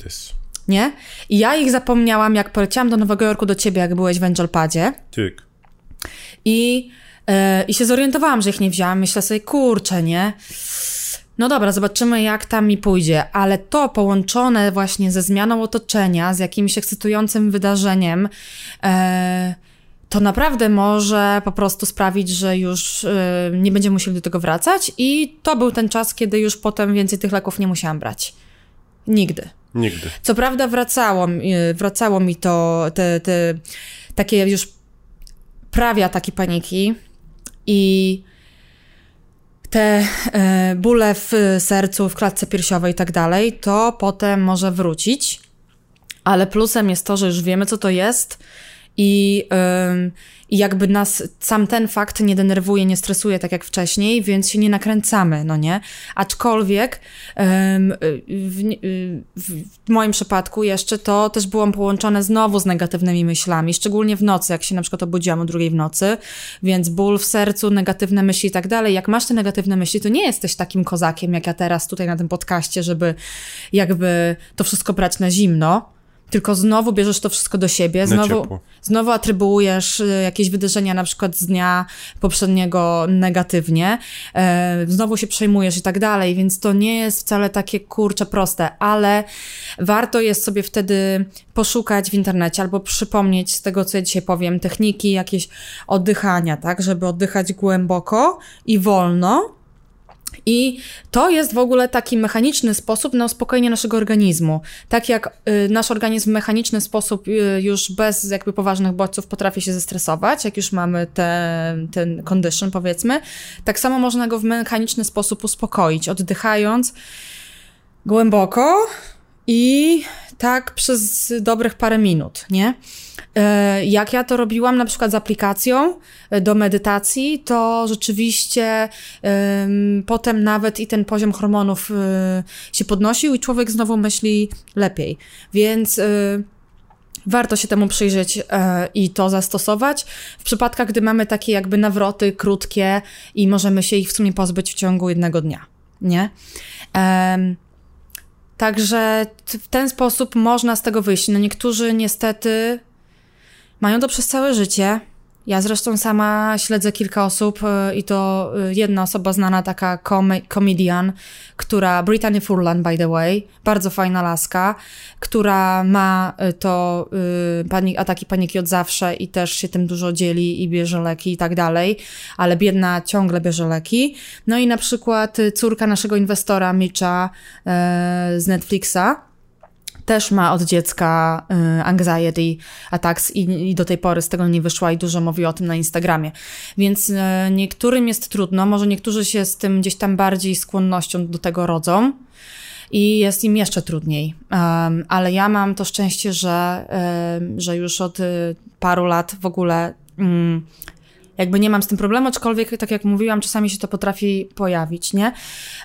This. Nie? I ja ich zapomniałam, jak poleciałam do Nowego Jorku do ciebie, jak byłeś w Angelpadzie. Tak. I, yy, I się zorientowałam, że ich nie wzięłam. Myślę sobie, kurczę, nie? No dobra, zobaczymy jak tam mi pójdzie, ale to połączone właśnie ze zmianą otoczenia, z jakimś ekscytującym wydarzeniem, yy, to naprawdę może po prostu sprawić, że już y, nie będziemy musieli do tego wracać i to był ten czas, kiedy już potem więcej tych leków nie musiałam brać. Nigdy. Nigdy. Co prawda wracało, y, wracało mi to, te, te takie już prawia takie paniki i te y, bóle w sercu, w klatce piersiowej i tak dalej, to potem może wrócić, ale plusem jest to, że już wiemy, co to jest, i, yy, I jakby nas sam ten fakt nie denerwuje, nie stresuje tak jak wcześniej, więc się nie nakręcamy, no nie? Aczkolwiek yy, w, w, moim przypadku jeszcze to też było połączone znowu z negatywnymi myślami, szczególnie w nocy, jak się na przykład obudziłam o drugiej w nocy, więc ból w sercu, negatywne myśli i tak dalej. Jak masz te negatywne myśli, to nie jesteś takim kozakiem, jak ja teraz tutaj na tym podcaście, żeby jakby to wszystko brać na zimno, tylko znowu bierzesz to wszystko do siebie, znowu, znowu atrybuujesz y, jakieś wydarzenia na przykład z dnia poprzedniego negatywnie, e, znowu się przejmujesz i tak dalej, więc to nie jest wcale takie kurcze proste, ale warto jest sobie wtedy poszukać w internecie albo przypomnieć z tego, co ja dzisiaj powiem, techniki jakieś oddychania, tak, żeby oddychać głęboko i wolno, i to jest w ogóle taki mechaniczny sposób na uspokojenie naszego organizmu. Tak jak y, nasz organizm w mechaniczny sposób y, już bez jakby poważnych bodźców potrafi się zestresować, jak już mamy te, ten condition powiedzmy, tak samo można go w mechaniczny sposób uspokoić, oddychając głęboko i tak przez dobrych parę minut, nie? E, jak ja to robiłam na przykład z aplikacją e, do medytacji, to rzeczywiście um, potem nawet i ten poziom hormonów um, się podnosił i człowiek znowu myśli lepiej. Więc um, warto się temu przyjrzeć i to zastosować. W przypadkach, gdy mamy takie jakby nawroty krótkie i możemy się ich w sumie pozbyć w ciągu jednego dnia, nie? Także w ten sposób można z tego wyjść. No niektórzy niestety mają to przez całe życie. Ja zresztą sama śledzę kilka osób e, i to e, jedna osoba znana, taka comedian, która, Brittany Furlan by the way, bardzo fajna laska, która ma e, to panik, ataki paniki od zawsze i też się tym dużo dzieli i bierze leki i tak dalej, ale biedna ciągle bierze leki. No i na przykład córka naszego inwestora Mitcha z Netflixa, też ma od dziecka y, anxiety attacks i, i, do tej pory z tego nie wyszła i dużo mówi o tym na Instagramie. Więc y, niektórym jest trudno, może niektórzy się z tym gdzieś tam bardziej skłonnością do tego rodzą i jest im jeszcze trudniej. Ale ja mam to szczęście, że, że już od y, paru lat w ogóle um, jakby nie mam z tym problemu, aczkolwiek, tak jak mówiłam, czasami się to potrafi pojawić, nie?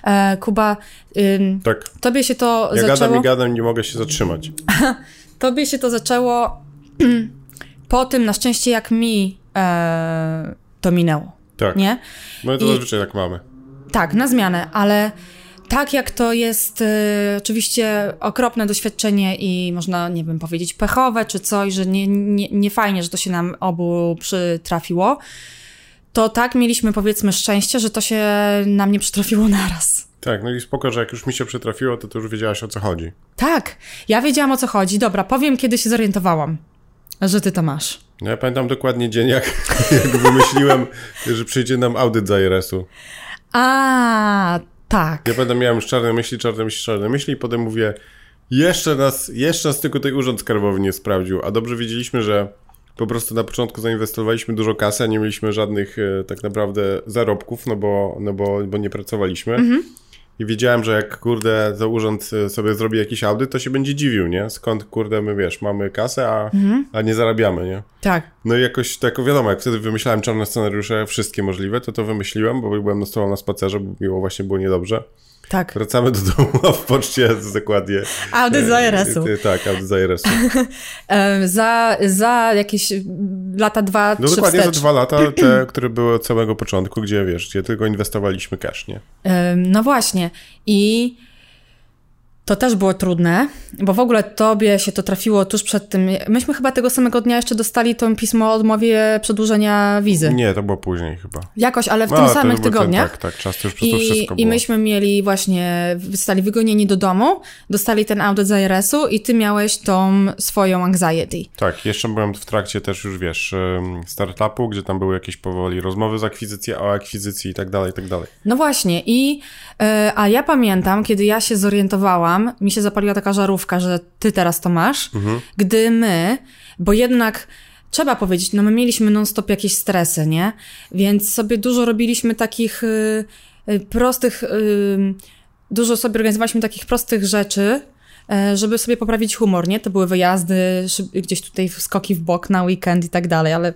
E, Kuba, ym, tak. tobie się to ja zaczęło... gadam i gadam, nie mogę się zatrzymać. tobie się to zaczęło po tym, na szczęście, jak mi e, to minęło. Tak. Nie? My to I, zazwyczaj tak mamy. Tak, na zmianę, ale tak jak to jest y, oczywiście okropne doświadczenie i można, nie wiem, powiedzieć pechowe czy coś, że nie, nie, nie fajnie, że to się nam obu przytrafiło, to tak mieliśmy powiedzmy szczęście, że to się nam nie przytrafiło naraz. Tak, no i spoko, że jak już mi się przytrafiło, to ty już wiedziałaś o co chodzi. Tak, ja wiedziałam o co chodzi. Dobra, powiem kiedy się zorientowałam, że ty to masz. No ja pamiętam dokładnie dzień, jak, jak wymyśliłem, że przyjdzie nam audyt z IRS-u. A, tak. Ja będę miałem już czarne myśli, czarne myśli, czarne myśli i potem mówię, jeszcze nas, jeszcze nas tylko tej urząd skarbowy nie sprawdził, a dobrze wiedzieliśmy, że po prostu na początku zainwestowaliśmy dużo kasy, a nie mieliśmy żadnych e, tak naprawdę zarobków, no bo, no bo, bo nie pracowaliśmy. Mhm. I wiedziałem, że jak kurde to urząd e, sobie zrobi jakiś audyt, to się będzie dziwił, nie? Skąd kurde my wiesz, mamy kasę, a, mhm. a nie zarabiamy, nie? Tak. No i jakoś tak wiadomo, jak wtedy wymyślałem czarne scenariusze, wszystkie możliwe, to to wymyśliłem, bo byłem na stole na spacerze, bo miło właśnie było niedobrze. Tak. Wracamy do domu, a w poczcie dokładnie... Audyt za IRS-u. Tak, audyt za IRS-u. za, za jakieś lata dwa, No dokładnie wstecz. za dwa lata, te, które były od samego początku, gdzie wiesz, gdzie tylko inwestowaliśmy cash, nie? No właśnie. I to też było trudne, bo w ogóle tobie się to trafiło tuż przed tym. Myśmy chyba tego samego dnia jeszcze dostali to pismo o odmowie przedłużenia wizy. Nie, to było później chyba. Jakoś, ale w no, tym samych tygodniach. Ten, tak, tak, czas już przez to wszystko I myśmy mieli właśnie, zostali wygonieni do domu, dostali ten audyt z IRS-u i ty miałeś tą swoją anxiety. Tak, jeszcze byłem w trakcie też już, wiesz, startupu, gdzie tam były jakieś powoli rozmowy z akwizycji, o akwizycji i tak dalej, i tak dalej. No właśnie i, e, a ja pamiętam, kiedy ja się zorientowałam, mi się zapaliła taka żarówka, że ty teraz to masz, mhm. gdy my, bo jednak trzeba powiedzieć, no my mieliśmy non-stop jakieś stresy, nie? Więc sobie dużo robiliśmy takich y, y, prostych, y, dużo sobie organizowaliśmy takich prostych rzeczy, y, żeby sobie poprawić humor, nie? To były wyjazdy, gdzieś tutaj skoki w bok na weekend i tak dalej, ale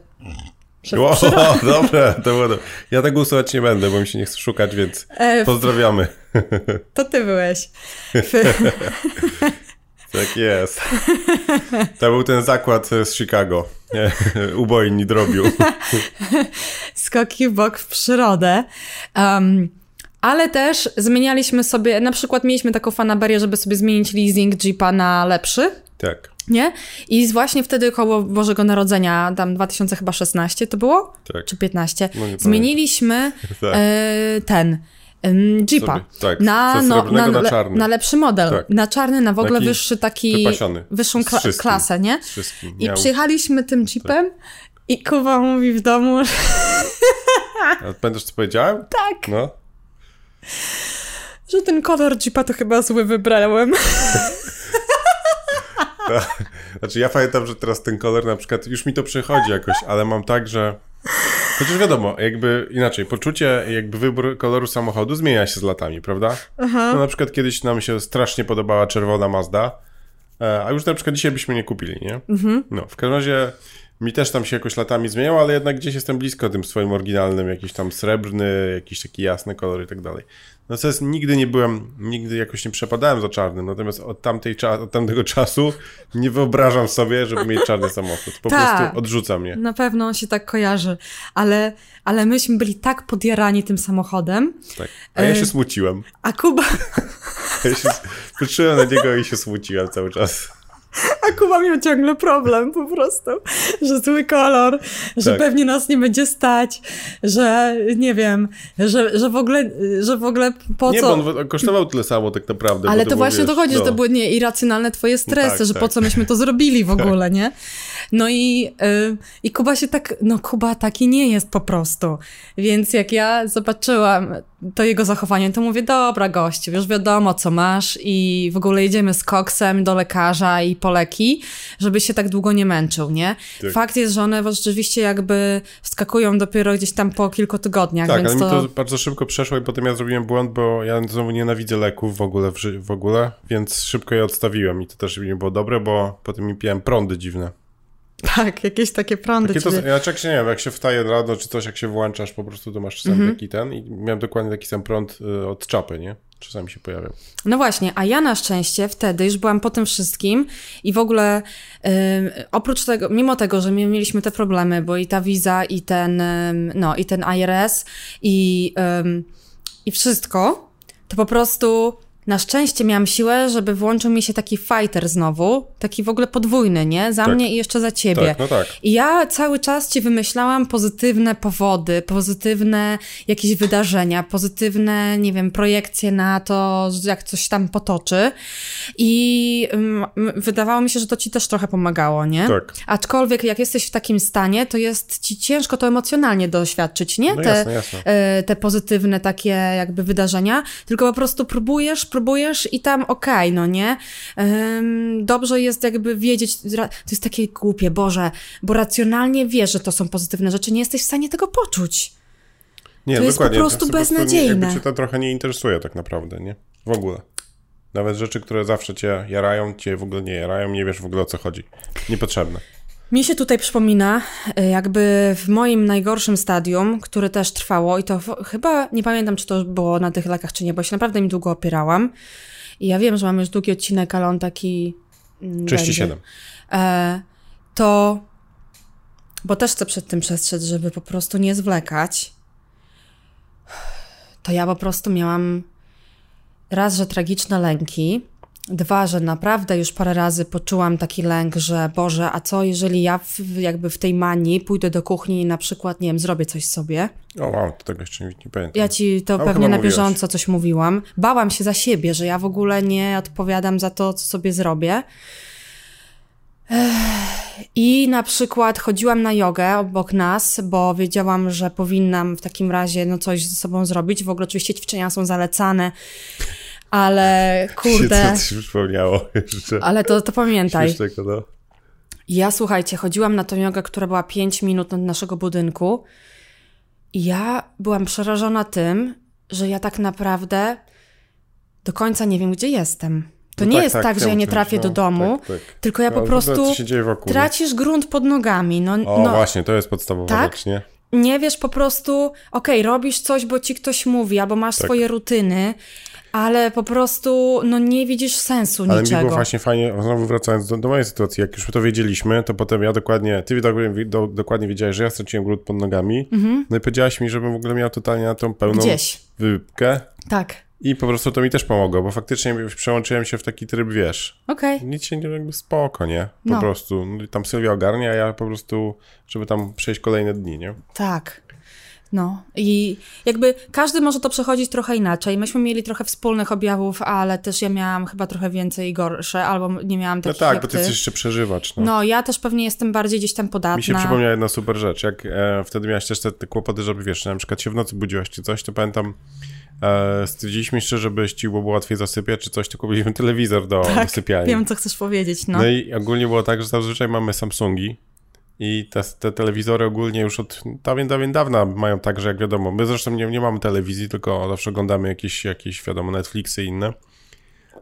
Wow, dobre, to było dobre. Ja tego usuwać nie będę, bo mi się nie chce szukać, więc e, pozdrawiamy. To ty byłeś. tak jest. To był ten zakład z Chicago. Ubojni drobiu. Skoki w bok w przyrodę. Um, ale też zmienialiśmy sobie, na przykład mieliśmy taką fanaberię, żeby sobie zmienić leasing Jeepa na lepszy. Tak. Nie? I właśnie wtedy koło Bożego Narodzenia, tam 2016 to było? Tak. Czy 15? No zmieniliśmy tak. e, ten Jeepa. tak, na, no, na, na, czarny. Na lepszy model. Tak. Na czarny, na w ogóle taki wyższy taki... Wyższą kla klasę, nie? I przyjechaliśmy tym Jeepem tak. i Kuba mówi w domu... A pamiętasz, co powiedziałem? Tak. No. Że ten kolor Jeepa to chyba zły wybrałem. Znaczy ja pamiętam, że teraz ten kolor na przykład, już mi to przychodzi jakoś, ale mam tak, że Chociaż wiadomo, jakby inaczej, poczucie, jakby wybór koloru samochodu zmienia się z latami, prawda? Aha. No na przykład kiedyś nam się strasznie podobała czerwona Mazda, E, a już na przykład dzisiaj byśmy nie kupili, nie? Mhm. No, w każdym razie mi też tam się jakoś latami zmieniało, ale jednak gdzieś jestem blisko tym swoim oryginalnym, jakiś tam srebrny, jakiś taki jasny kolor i tak dalej. No co jest, nigdy nie byłem, nigdy jakoś nie przepadałem za czarnym, natomiast od, tamtej, od tamtego czasu nie wyobrażam sobie, żeby mieć czarny samochód. Po Ta, prostu odrzuca mnie. Na pewno on się tak kojarzy, ale, ale myśmy byli tak podjarani tym samochodem. Tak, a ja się smuciłem. A Kuba... ja się patrzyłem na niego i się smuciłem cały czas. A Kuba miał ciągle problem po prostu, że zły kolor, że tak. pewnie nas nie będzie stać, że nie wiem, że, że w ogóle, że w ogóle po nie, co... Nie, bo on kosztował tyle samo tak naprawdę. Ale to, właśnie wiesz, dochodzi, no. że to no. były nie irracjonalne twoje stresy, tak, że tak. po co myśmy to zrobili w ogóle, tak. nie? No i, yy, i Kuba się tak, no Kuba taki nie jest po prostu. Więc jak ja zobaczyłam to jego zachowanie, to mówię, dobra gościu, już wiadomo co masz i w ogóle jedziemy z koksem do lekarza i po leki, żeby się tak długo nie męczył, nie? Tak. Fakt jest, że one rzeczywiście jakby wskakują dopiero gdzieś tam po kilku tygodniach, tak, więc ale to... mi to bardzo szybko przeszło i potem ja zrobiłem błąd, bo ja znowu nienawidzę leków w ogóle, w, w ogóle, więc szybko je odstawiłem i to też nie było dobre, bo potem mi piłem prądy dziwne. Tak, jakieś takie prądy. Takie to, ja czek się nie wiem, jak się wstaje rano, czy coś, jak się włączasz, po prostu to masz czasami -hmm. taki ten i miałem dokładnie taki sam prąd y, od czapy, nie? Czasami się pojawiał. No właśnie, a ja na szczęście wtedy już byłam po tym wszystkim i w ogóle y, oprócz tego, mimo tego, że mieliśmy te problemy, bo i ta wiza, i ten, y, no, i ten IRS, i, i wszystko, to po prostu na szczęście miałam siłę, żeby włączył mi się taki fighter znowu, taki w ogóle podwójny, nie? Za tak. mnie i jeszcze za ciebie. Tak, no tak. I ja cały czas ci wymyślałam pozytywne powody, pozytywne jakieś wydarzenia, pozytywne, nie wiem, projekcje na to, jak coś tam potoczy. I um, wydawało mi się, że to ci też trochę pomagało, nie? Tak. Aczkolwiek jak jesteś w takim stanie, to jest ci ciężko to emocjonalnie doświadczyć, nie? No te, jasne, jasne. E, te pozytywne takie jakby wydarzenia, tylko po prostu próbujesz próbujesz i tam okej, okay, no nie? Um, dobrze jest jakby wiedzieć, to jest takie głupie, Boże, bo racjonalnie wiesz, że to są pozytywne rzeczy, nie jesteś w stanie tego poczuć. Nie, to jest po prostu beznadziejne. Jakby cię to trochę nie interesuje tak naprawdę, nie? W ogóle. Nawet rzeczy, które zawsze cię jarają, cię w ogóle nie jarają, nie wiesz w ogóle o co chodzi. Niepotrzebne. Mi się tutaj przypomina, e, jakby w moim najgorszym stadium, które też trwało, i to chyba nie pamiętam, czy to było na tych lekach, czy nie, bo się naprawdę mi długo opierałam. I ja wiem, że mam już długi odcinek, ale on taki. 37. E, to. Bo też chcę przed tym przestrzec, żeby po prostu nie zwlekać. To ja po prostu miałam raz, że tragiczne lęki Dwa, że naprawdę już parę razy poczułam taki lęk, że Boże, a co jeżeli ja w, jakby w tej manii pójdę do kuchni i na przykład, nie wiem, zrobię coś sobie. O wow, to tego jeszcze nie, nie pamiętam. Ja ci to pewnie na bieżąco coś mówiłam. Bałam się za siebie, że ja w ogóle nie odpowiadam za to, co sobie zrobię. I na przykład chodziłam na jogę obok nas, bo wiedziałam, że powinnam w takim razie no, coś ze sobą zrobić. W ogóle oczywiście ćwiczenia są zalecane ale kurde. Co ci przypomniało jeszcze? Ale to, to pamiętaj. Śmiesznego, no. Ja słuchajcie, chodziłam na tą jogę, która była 5 minut od naszego budynku i ja byłam przerażona tym, że ja tak naprawdę do końca nie wiem, gdzie jestem. To no nie tak, jest tak, tak że ja nie trafię do domu, tak, tak. tylko ja no, po prostu wokół, tracisz grunt pod nogami. No, o, no, właśnie, to jest podstawowa tak? rzecz, nie? Nie wiesz po prostu, okej, okay, robisz coś, bo ci ktoś mówi, albo masz tak. swoje rutyny, ale po prostu no nie widzisz sensu ale niczego. Ale mi było właśnie fajnie, znowu wracając do, do, mojej sytuacji, jak już to wiedzieliśmy, to potem ja dokładnie, ty dokładnie, do, dokładnie wiedziałeś, że ja straciłem gród pod nogami, mhm. no i powiedziałaś mi, żebym w ogóle miał totalnie na tą pełną Gdzieś. wypkę. Tak. I po prostu to mi też pomogło, bo faktycznie przełączyłem się w taki tryb, wiesz. Okej. Okay. Nic się nie jakby spoko, nie? Po no. prostu. No tam Sylwia ogarnia, a ja po prostu, żeby tam przejść kolejne dni, nie? Tak. No i jakby każdy może to przechodzić trochę inaczej. Myśmy mieli trochę wspólnych objawów, ale też ja miałam chyba trochę więcej gorsze, albo nie miałam takich No tak, bo ty jesteś jeszcze przeżywacz. No. no. ja też pewnie jestem bardziej gdzieś tam podatna. Mi się przypomniała jedna super rzecz. Jak e, wtedy miałaś też te, te kłopoty, żeby wiesz, na przykład się w nocy budziłaś czy coś, to pamiętam e, stwierdziliśmy jeszcze, żeby ci było łatwiej zasypiać czy coś, to kupiliśmy telewizor do tak, sypialni. wiem, co chcesz powiedzieć, no. No i ogólnie było tak, że zazwyczaj mamy Samsungi, i te, te, telewizory ogólnie już od dawien, dawien dawna mają tak, że jak wiadomo, my zresztą nie, nie mamy telewizji, tylko zawsze oglądamy jakieś, jakieś, wiadomo, Netflixy i inne.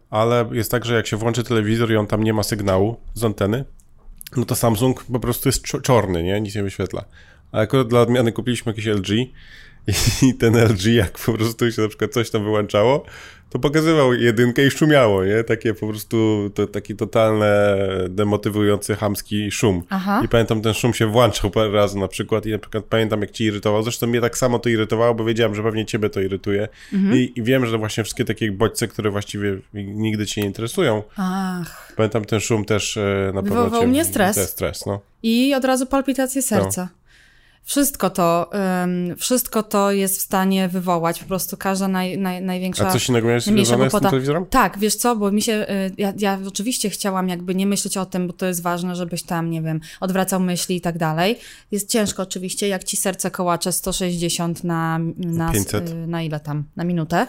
ale jest tak, że jak się włączy telewizor i on tam nie ma sygnału z anteny, no to Samsung po prostu jest czorny, nie? Nic nie wyświetla. A akurat dla odmiany kupiliśmy jakiś LG i ten LG, jak po prostu się na przykład coś tam wyłączało, to pokazywał jedynkę i szumiało, nie? Takie po prostu, to, taki totalne, demotywujący, chamski szum. Aha. I pamiętam, ten szum się włączał parę razy na przykład i na przykład pamiętam, jak ci irytował. Zresztą mnie tak samo to irytowało, bo wiedziałem, że pewnie ciebie to irytuje. Mhm. I, I, wiem, że właśnie wszystkie takie bodźce, które właściwie nigdy cię nie interesują. Ach. Pamiętam, ten szum też e, na pewno Wywołał mnie stres. stres no. I od razu palpitacje serca. No. Wszystko to, um, wszystko to jest w stanie wywołać po prostu każda naj, naj, największa... A coś innego miałeś związane z tym telewizorem? Tak, wiesz co, bo mi się, y, ja, ja oczywiście chciałam jakby nie myśleć o tym, bo to jest ważne, żebyś tam, nie wiem, odwracał myśli i tak dalej. Jest ciężko oczywiście, jak ci serce kołacze 160 na, na, 500. Y, na ile tam, na minutę,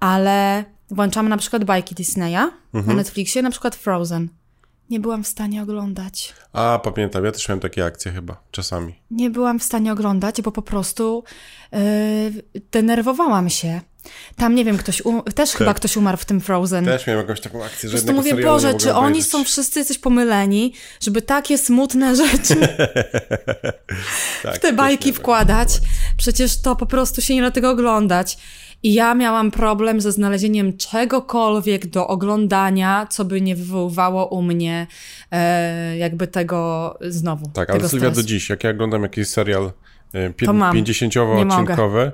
ale włączamy na przykład bajki Disneya mhm. na Netflixie, na przykład Frozen nie byłam w stanie oglądać. A, pamiętam, ja też miałem takie akcje chyba, czasami. Nie byłam w stanie oglądać, bo po prostu yy, denerwowałam się. Tam, nie wiem, ktoś, um też tak. chyba ktoś umarł w tym Frozen. Też miałem jakąś taką akcję, że Po mówię, Boże, czy oni są wszyscy jacyś pomyleni, żeby takie smutne rzeczy tak, w te bajki wkładać. Przecież to po prostu się nie da tego oglądać. I ja miałam problem ze znalezieniem czegokolwiek do oglądania, co by nie wywoływało u mnie e, jakby tego znowu. Tak, ale Sylwia do dziś, jak ja oglądam jakiś serial e, 50-odcinkowy,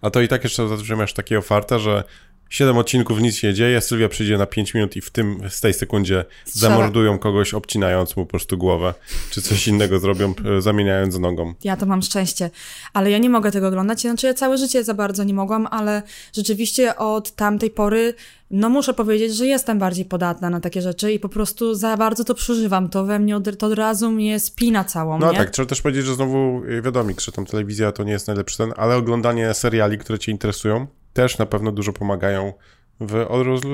a to i tak jeszcze masz takie ofarte, że 7 odcinków, nic się nie dzieje, Sylwia przyjdzie na 5 minut i w tym, z tej sekundzie Strzela. zamordują kogoś, obcinając mu po prostu głowę, czy coś innego zrobią, e, zamieniając nogą. Ja to mam szczęście, ale ja nie mogę tego oglądać, znaczy ja całe życie za bardzo nie mogłam, ale rzeczywiście od tamtej pory no muszę powiedzieć, że jestem bardziej podatna na takie rzeczy i po prostu za bardzo to przeżywam. To we mnie od, to od razu mnie spina całą, No nie? tak, trzeba też powiedzieć, że znowu e, wiadomo, że tam telewizja to nie jest najlepszy ten, ale oglądanie seriali, które cię interesują, też na pewno dużo pomagają w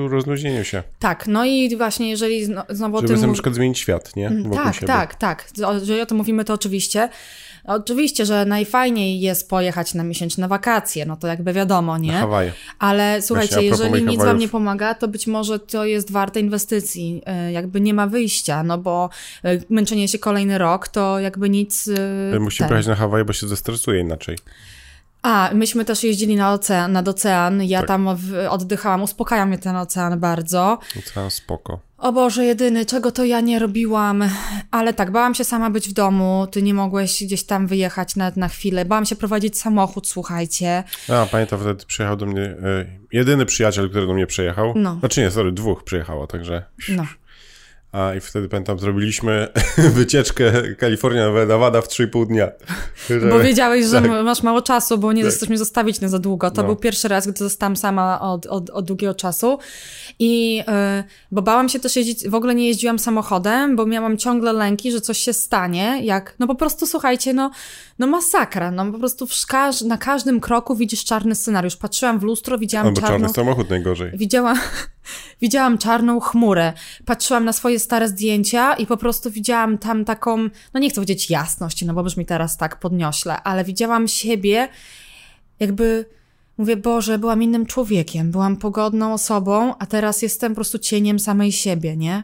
rozluźnieniu się. Tak, no i właśnie jeżeli znowu Żeby o tym... na przykład zmienić świat, nie? Mm, Wokół tak, siebie. tak, tak. Jeżeli o tym mówimy, to oczywiście. Oczywiście, że najfajniej jest pojechać na miesięczne wakacje, no to jakby wiadomo, nie? Na Hawaje. Ale słuchajcie, jeżeli nic wam nie pomaga, to być może to jest warte inwestycji. E, jakby nie ma wyjścia, no bo e, męczenie się kolejny rok, to jakby nic... E, Musimy pojechać na Hawaje, bo się zestresuje inaczej. A, myśmy też jeździli na ocean, nad ocean. Ja tak. tam w, oddychałam, uspokaja mnie ten ocean bardzo. Ocean spoko. O Boże, jedyny, czego to ja nie robiłam. Ale tak, bałam się sama być w domu. Ty nie mogłeś gdzieś tam wyjechać nawet na chwilę. Bałam się prowadzić samochód, słuchajcie. A, pamiętam, wtedy przyjechał do mnie e, jedyny przyjaciel, który do mnie przyjechał. No. Znaczy nie, sorry, dwóch przyjechało, także... No. A i wtedy pamiętam, zrobiliśmy wycieczkę Kalifornia Nevada w 3,5 dnia. Bo wiedziałeś, że tak. masz mało czasu, bo nie tak. chcesz mnie zostawić na za długo. To no. był pierwszy raz, gdy zostałam sama od, od, od długiego czasu. I yy, bo bałam się też jeździć, w ogóle nie jeździłam samochodem, bo miałam ciągle lęki, że coś się stanie, jak, no po prostu słuchajcie, no, no masakra, no po prostu w na każdym kroku widzisz czarny scenariusz. Patrzyłam w lustro, widziałam no, czarną... czarny samochód najgorzej. Widziałam, widziałam czarną chmurę. Patrzyłam na swoje stare zdjęcia i po prostu widziałam tam taką, no nie chcę powiedzieć jasność, no bo brzmi teraz tak podniośle, ale widziałam siebie jakby Mówię, Boże, byłam innym człowiekiem, byłam pogodną osobą, a teraz jestem po prostu cieniem samej siebie, nie?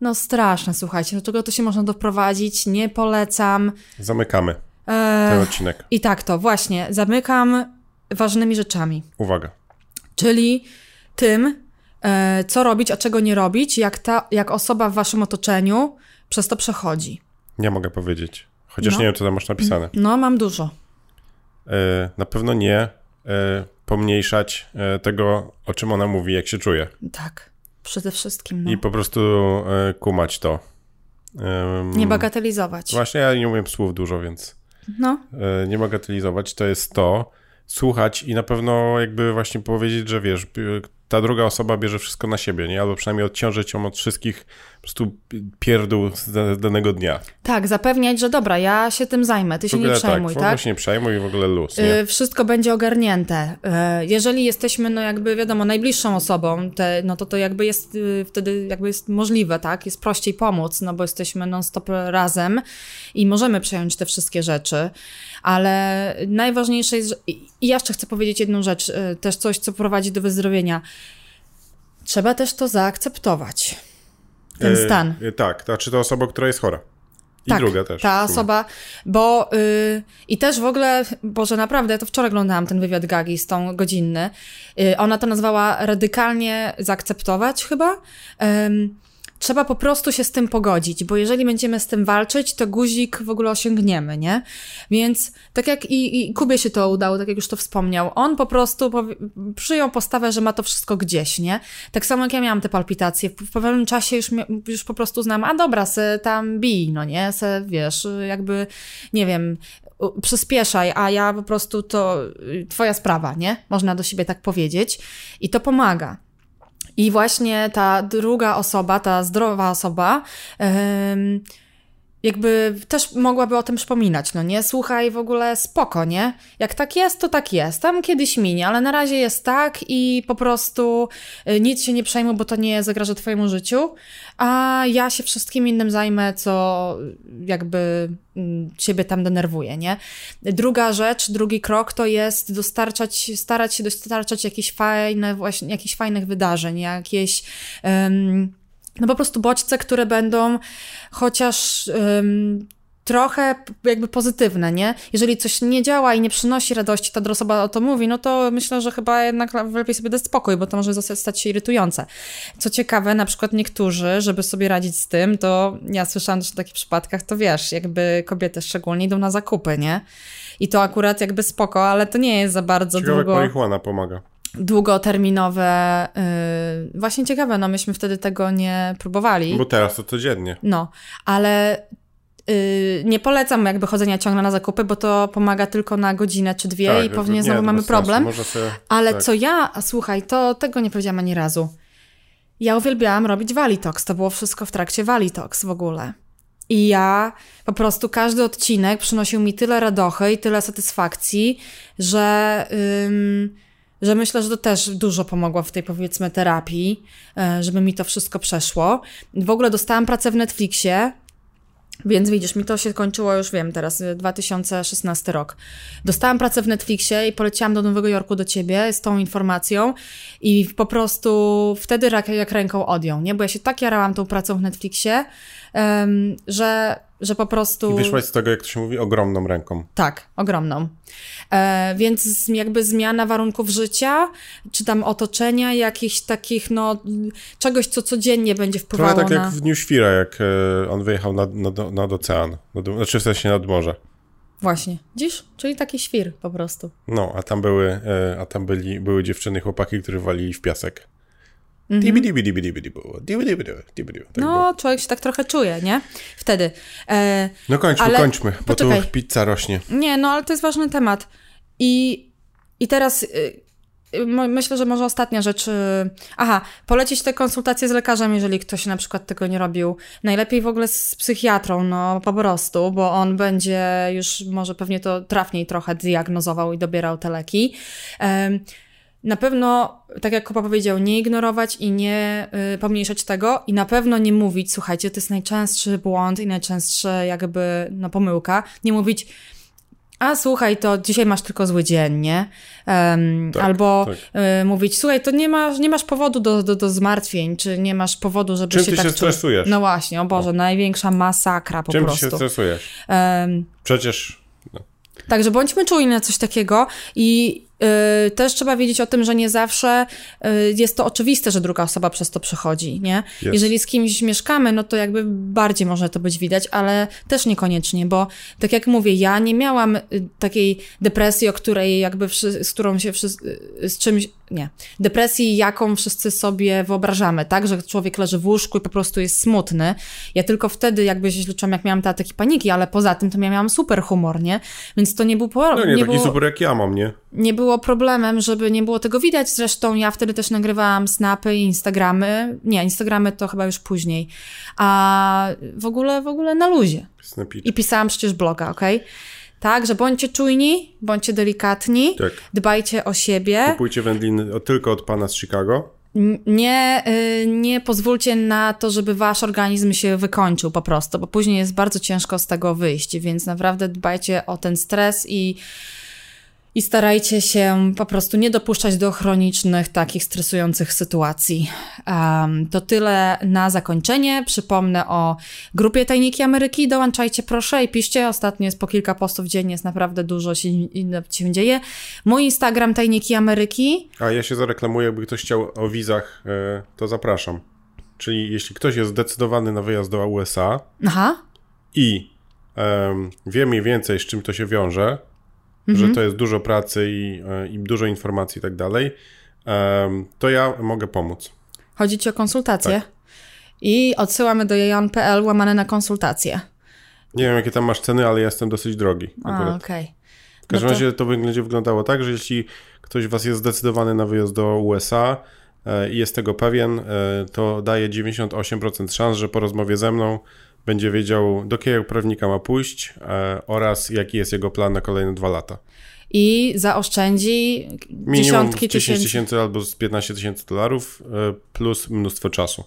No straszne, słuchajcie, do czego to się można doprowadzić, nie polecam. Zamykamy eee, ten odcinek. I tak to, właśnie, zamykam ważnymi rzeczami. Uwaga. Czyli tym, co robić, a czego nie robić, jak, ta, jak osoba w waszym otoczeniu przez to przechodzi. Nie mogę powiedzieć. Chociaż no. nie wiem, co tam masz napisane. No, mam dużo. E, na pewno nie E, pomniejszać e, tego, o czym ona mówi, jak się czuje. Tak, przede wszystkim. No. I po prostu e, kumać to. Nie bagatelizować. Właśnie ja nie umiem słów dużo, więc no. nie bagatelizować to jest to, słuchać i na pewno jakby właśnie powiedzieć, że wiesz, ta druga osoba bierze wszystko na siebie, nie? Albo przynajmniej odciążyć ją od wszystkich prostu pierdół z danego dnia. Tak, zapewniać, że dobra, ja się tym zajmę, ty się nie przejmuj, tak? tak? się nie przejmuj i w ogóle luz? Y, wszystko będzie ogarnięte. Y, jeżeli jesteśmy, no jakby wiadomo, najbliższą osobą, te, no to to jakby jest y, wtedy jakby jest możliwe, tak? Jest prościej pomóc, no bo jesteśmy non-stop razem i możemy przejąć te wszystkie rzeczy, ale najważniejsze jest, że... i jeszcze chcę powiedzieć jedną rzecz, też coś, co prowadzi do wyzdrowienia trzeba też to zaakceptować. Ten stan. E, tak, znaczy to osoba, która jest chora. I tak, druga też. Ta osoba, bo y, i też w ogóle, Boże, naprawdę, ja to wczoraj oglądałam ten wywiad Gagi z tą godzinny. Y, ona to nazwała radykalnie zaakceptować chyba. Trzeba po prostu się z tym pogodzić, bo jeżeli będziemy z tym walczyć, to guzik w ogóle osiągniemy, nie? Więc tak jak i, i Kubie się to udało, tak jak już to wspomniał, on po prostu przyjął postawę, że ma to wszystko gdzieś, nie? Tak samo jak ja miałam te palpitacje, w pewnym czasie już, już po prostu znam, a dobra, se tam bij, no nie? Se, wiesz, jakby, nie wiem, przyspieszaj, a ja po prostu to twoja sprawa, nie? Można do siebie tak powiedzieć i to pomaga. I właśnie ta druga osoba, ta zdrowa osoba, jakby też mogłaby o tym przypominać, no nie? Słuchaj, w ogóle spoko, nie? Jak tak jest, to tak jest. Tam kiedyś minie, ale na razie jest tak i po prostu y, nic się nie przejmuj, bo to nie zagraża twojemu życiu, a ja się wszystkim innym zajmę, co jakby mm, ciebie tam denerwuje, nie? Druga rzecz, drugi krok to jest dostarczać, starać się dostarczać jakieś fajne, właśnie, jakichś fajnych wydarzeń, jakieś... Um, no po prostu bodźce, które będą chociaż trochę jakby pozytywne, nie? Jeżeli coś nie działa i nie przynosi radości, ta osoba o to mówi, no to myślę, że chyba jednak lepiej sobie dać spokój, bo to może stać się irytujące. Co ciekawe, na przykład niektórzy, żeby sobie radzić z tym, to ja słyszałam też o takich przypadkach, to wiesz, jakby kobiety szczególnie idą na zakupy, nie? I to akurat jakby spoko, ale to nie jest za bardzo Ciekawe, długo. marihuana pomaga długoterminowe. Yy, właśnie ciekawe, no myśmy wtedy tego nie próbowali. Bo teraz to codziennie. No, ale yy, nie polecam jakby chodzenia ciągle na zakupy, bo to pomaga tylko na godzinę czy dwie tak, i pewnie znowu mamy problem. Sobie, ale tak. co ja, a słuchaj, to tego nie powiedziałam ani razu. Ja uwielbiałam robić Walitox. To było wszystko w trakcie Walitox w ogóle. I ja po prostu każdy odcinek przynosił mi tyle radochy i tyle satysfakcji, że. Yy, że myślę, że to też dużo pomogło w tej powiedzmy terapii, e, żeby mi to wszystko przeszło. W ogóle dostałam pracę w Netflixie, więc widzisz, mi to się kończyło już, wiem, teraz 2016 rok. Dostałam pracę w Netflixie i poleciałam do Nowego Jorku do ciebie z tą informacją i po prostu wtedy jak ręką odjął, nie? Bo ja się tak jarałam tą pracą w Netflixie, um, że że po prostu... I wyszłaś z tego, jak to się mówi, ogromną ręką. Tak, ogromną. E, więc jakby zmiana warunków życia, czy tam otoczenia, jakichś takich, no, czegoś, co codziennie będzie wpływało Trochę tak na... jak w Dniu Świra, jak e, on wyjechał nad, nad, nad ocean, nad, znaczy w sensie nad morze. Właśnie, dziś, czyli taki świr po prostu. No, a tam były, e, a tam byli, były dziewczyny, chłopaki, którzy walili w piasek. Mhm. No, człowiek się tak trochę czuje, nie? Wtedy. E, no kończmy, ale... kończmy, bo Poczekaj. tu pizza rośnie. Nie, no ale to jest ważny temat. I, i teraz y, y, myślę, że może ostatnia rzecz. Y, aha, polecić te konsultacje z lekarzem, jeżeli ktoś na przykład tego nie robił. Najlepiej w ogóle z psychiatrą, no po prostu, bo on będzie już może pewnie to trafniej trochę diagnozował i dobierał te leki. Na pewno, tak jak Kuba powiedział, nie ignorować i nie y, pomniejszać tego i na pewno nie mówić, słuchajcie, to jest najczęstszy błąd i najczęstsza jakby no, pomyłka, nie mówić, a słuchaj, to dzisiaj masz tylko zły dzień, nie? Um, tak, albo tak. Y, mówić, słuchaj, to nie masz, nie masz powodu do, do, do zmartwień, czy nie masz powodu, żeby Czym się ty tak... się stresujesz? No właśnie, o Boże, największa masakra po Czym prostu. Czym ty się stresujesz? Um, Przecież... No. Także bądźmy czujni na coś takiego i też trzeba wiedzieć o tym, że nie zawsze yy, jest to oczywiste, że druga osoba przez to przechodzi, nie? Yes. Jeżeli z kimś mieszkamy, no to jakby bardziej może to być widać, ale też niekoniecznie, bo tak jak mówię, ja nie miałam y, takiej depresji, o której jakby, z którą się, y, z czymś, nie, depresji, jaką wszyscy sobie wyobrażamy, tak? Że człowiek leży w łóżku i po prostu jest smutny. Ja tylko wtedy jakby się liczyłam, jak miałam te ataki paniki, ale poza tym to ja miałam super humor, nie? Więc to nie był... Po, no nie, nie taki było, super jak ja mam, nie? Nie było problemem, żeby nie było tego widać. Zresztą ja wtedy też nagrywałam snapy i Instagramy. Nie, Instagramy to chyba już później. A w ogóle, w ogóle na luzie. I pisałam przecież bloga, ok? Tak, że bądźcie czujni, bądźcie delikatni, tak. dbajcie o siebie. Kupujcie wędliny tylko od pana z Chicago. Nie, y, nie pozwólcie na to, żeby wasz organizm się wykończył po prostu, bo później jest bardzo ciężko z tego wyjść, więc naprawdę dbajcie o ten stres i I starajcie się po prostu nie dopuszczać do chronicznych, takich stresujących sytuacji. Um, to tyle na zakończenie. Przypomnę o grupie Tajniki Ameryki. Dołączajcie proszę i piszcie. Ostatnio jest po kilka postów dziennie, jest naprawdę dużo się, się dzieje. Mój Instagram Tajniki Ameryki. A ja się zareklamuję, jakby ktoś chciał o wizach, e, to zapraszam. Czyli jeśli ktoś jest zdecydowany na wyjazd do USA Aha. i um, wie mniej więcej, z czym to się wiąże, mhm. że to jest dużo pracy i, e, i dużo informacji i tak dalej, to ja mogę pomóc. Chodzi ci o konsultację? Tak. I odsyłamy do jajon.pl łamane na konsultacje. Nie wiem, jakie tam masz ceny, ale ja jestem dosyć drogi. A, okej. Okay. W każdym no to... razie to będzie wyglądało tak, że jeśli ktoś was jest zdecydowany na wyjazd do USA, E, i jest tego pewien, e, to daje 98% szans, że po rozmowie ze mną będzie wiedział, do jakiego prawnika ma pójść e, oraz jaki jest jego plan na kolejne dwa lata. I zaoszczędzi Minimum dziesiątki 10 tysięcy albo 15 tysięcy dolarów plus mnóstwo czasu.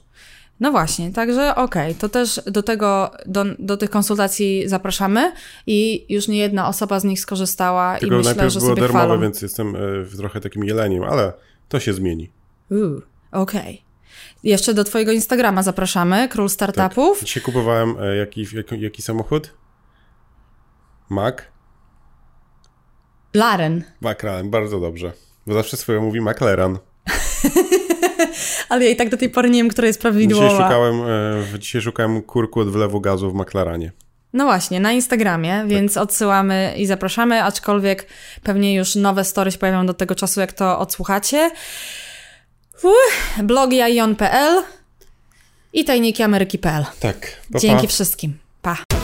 No właśnie, także okej, okay, to też do tego, do, do tych konsultacji zapraszamy i już nie jedna osoba z nich skorzystała Tylko i myślę, najpierw że było sobie darmowe, chwalą. więc jestem w trochę takim jeleniem, ale to się zmieni. Okej. Okay. Jeszcze do Twojego Instagrama zapraszamy, Król Startupów. Tak. Dzisiaj kupowałem e, jaki, jaki, jaki samochód? Mac? Laren. McLaren, bardzo dobrze. Bo zawsze swoje mówi McLaren. Ale ja i tak do tej pory nie wiem, która jest prawidłowa. Dzisiaj szukałem, e, dzisiaj szukałem kurku od wlewu gazu w McLarenie. No właśnie, na Instagramie, tak. więc odsyłamy i zapraszamy, aczkolwiek pewnie już nowe story się pojawią do tego czasu, jak to odsłuchacie. Uh, blogiaion.pl i tajnikiameryki.pl. Tak. Pa, Dzięki wszystkim. Pa.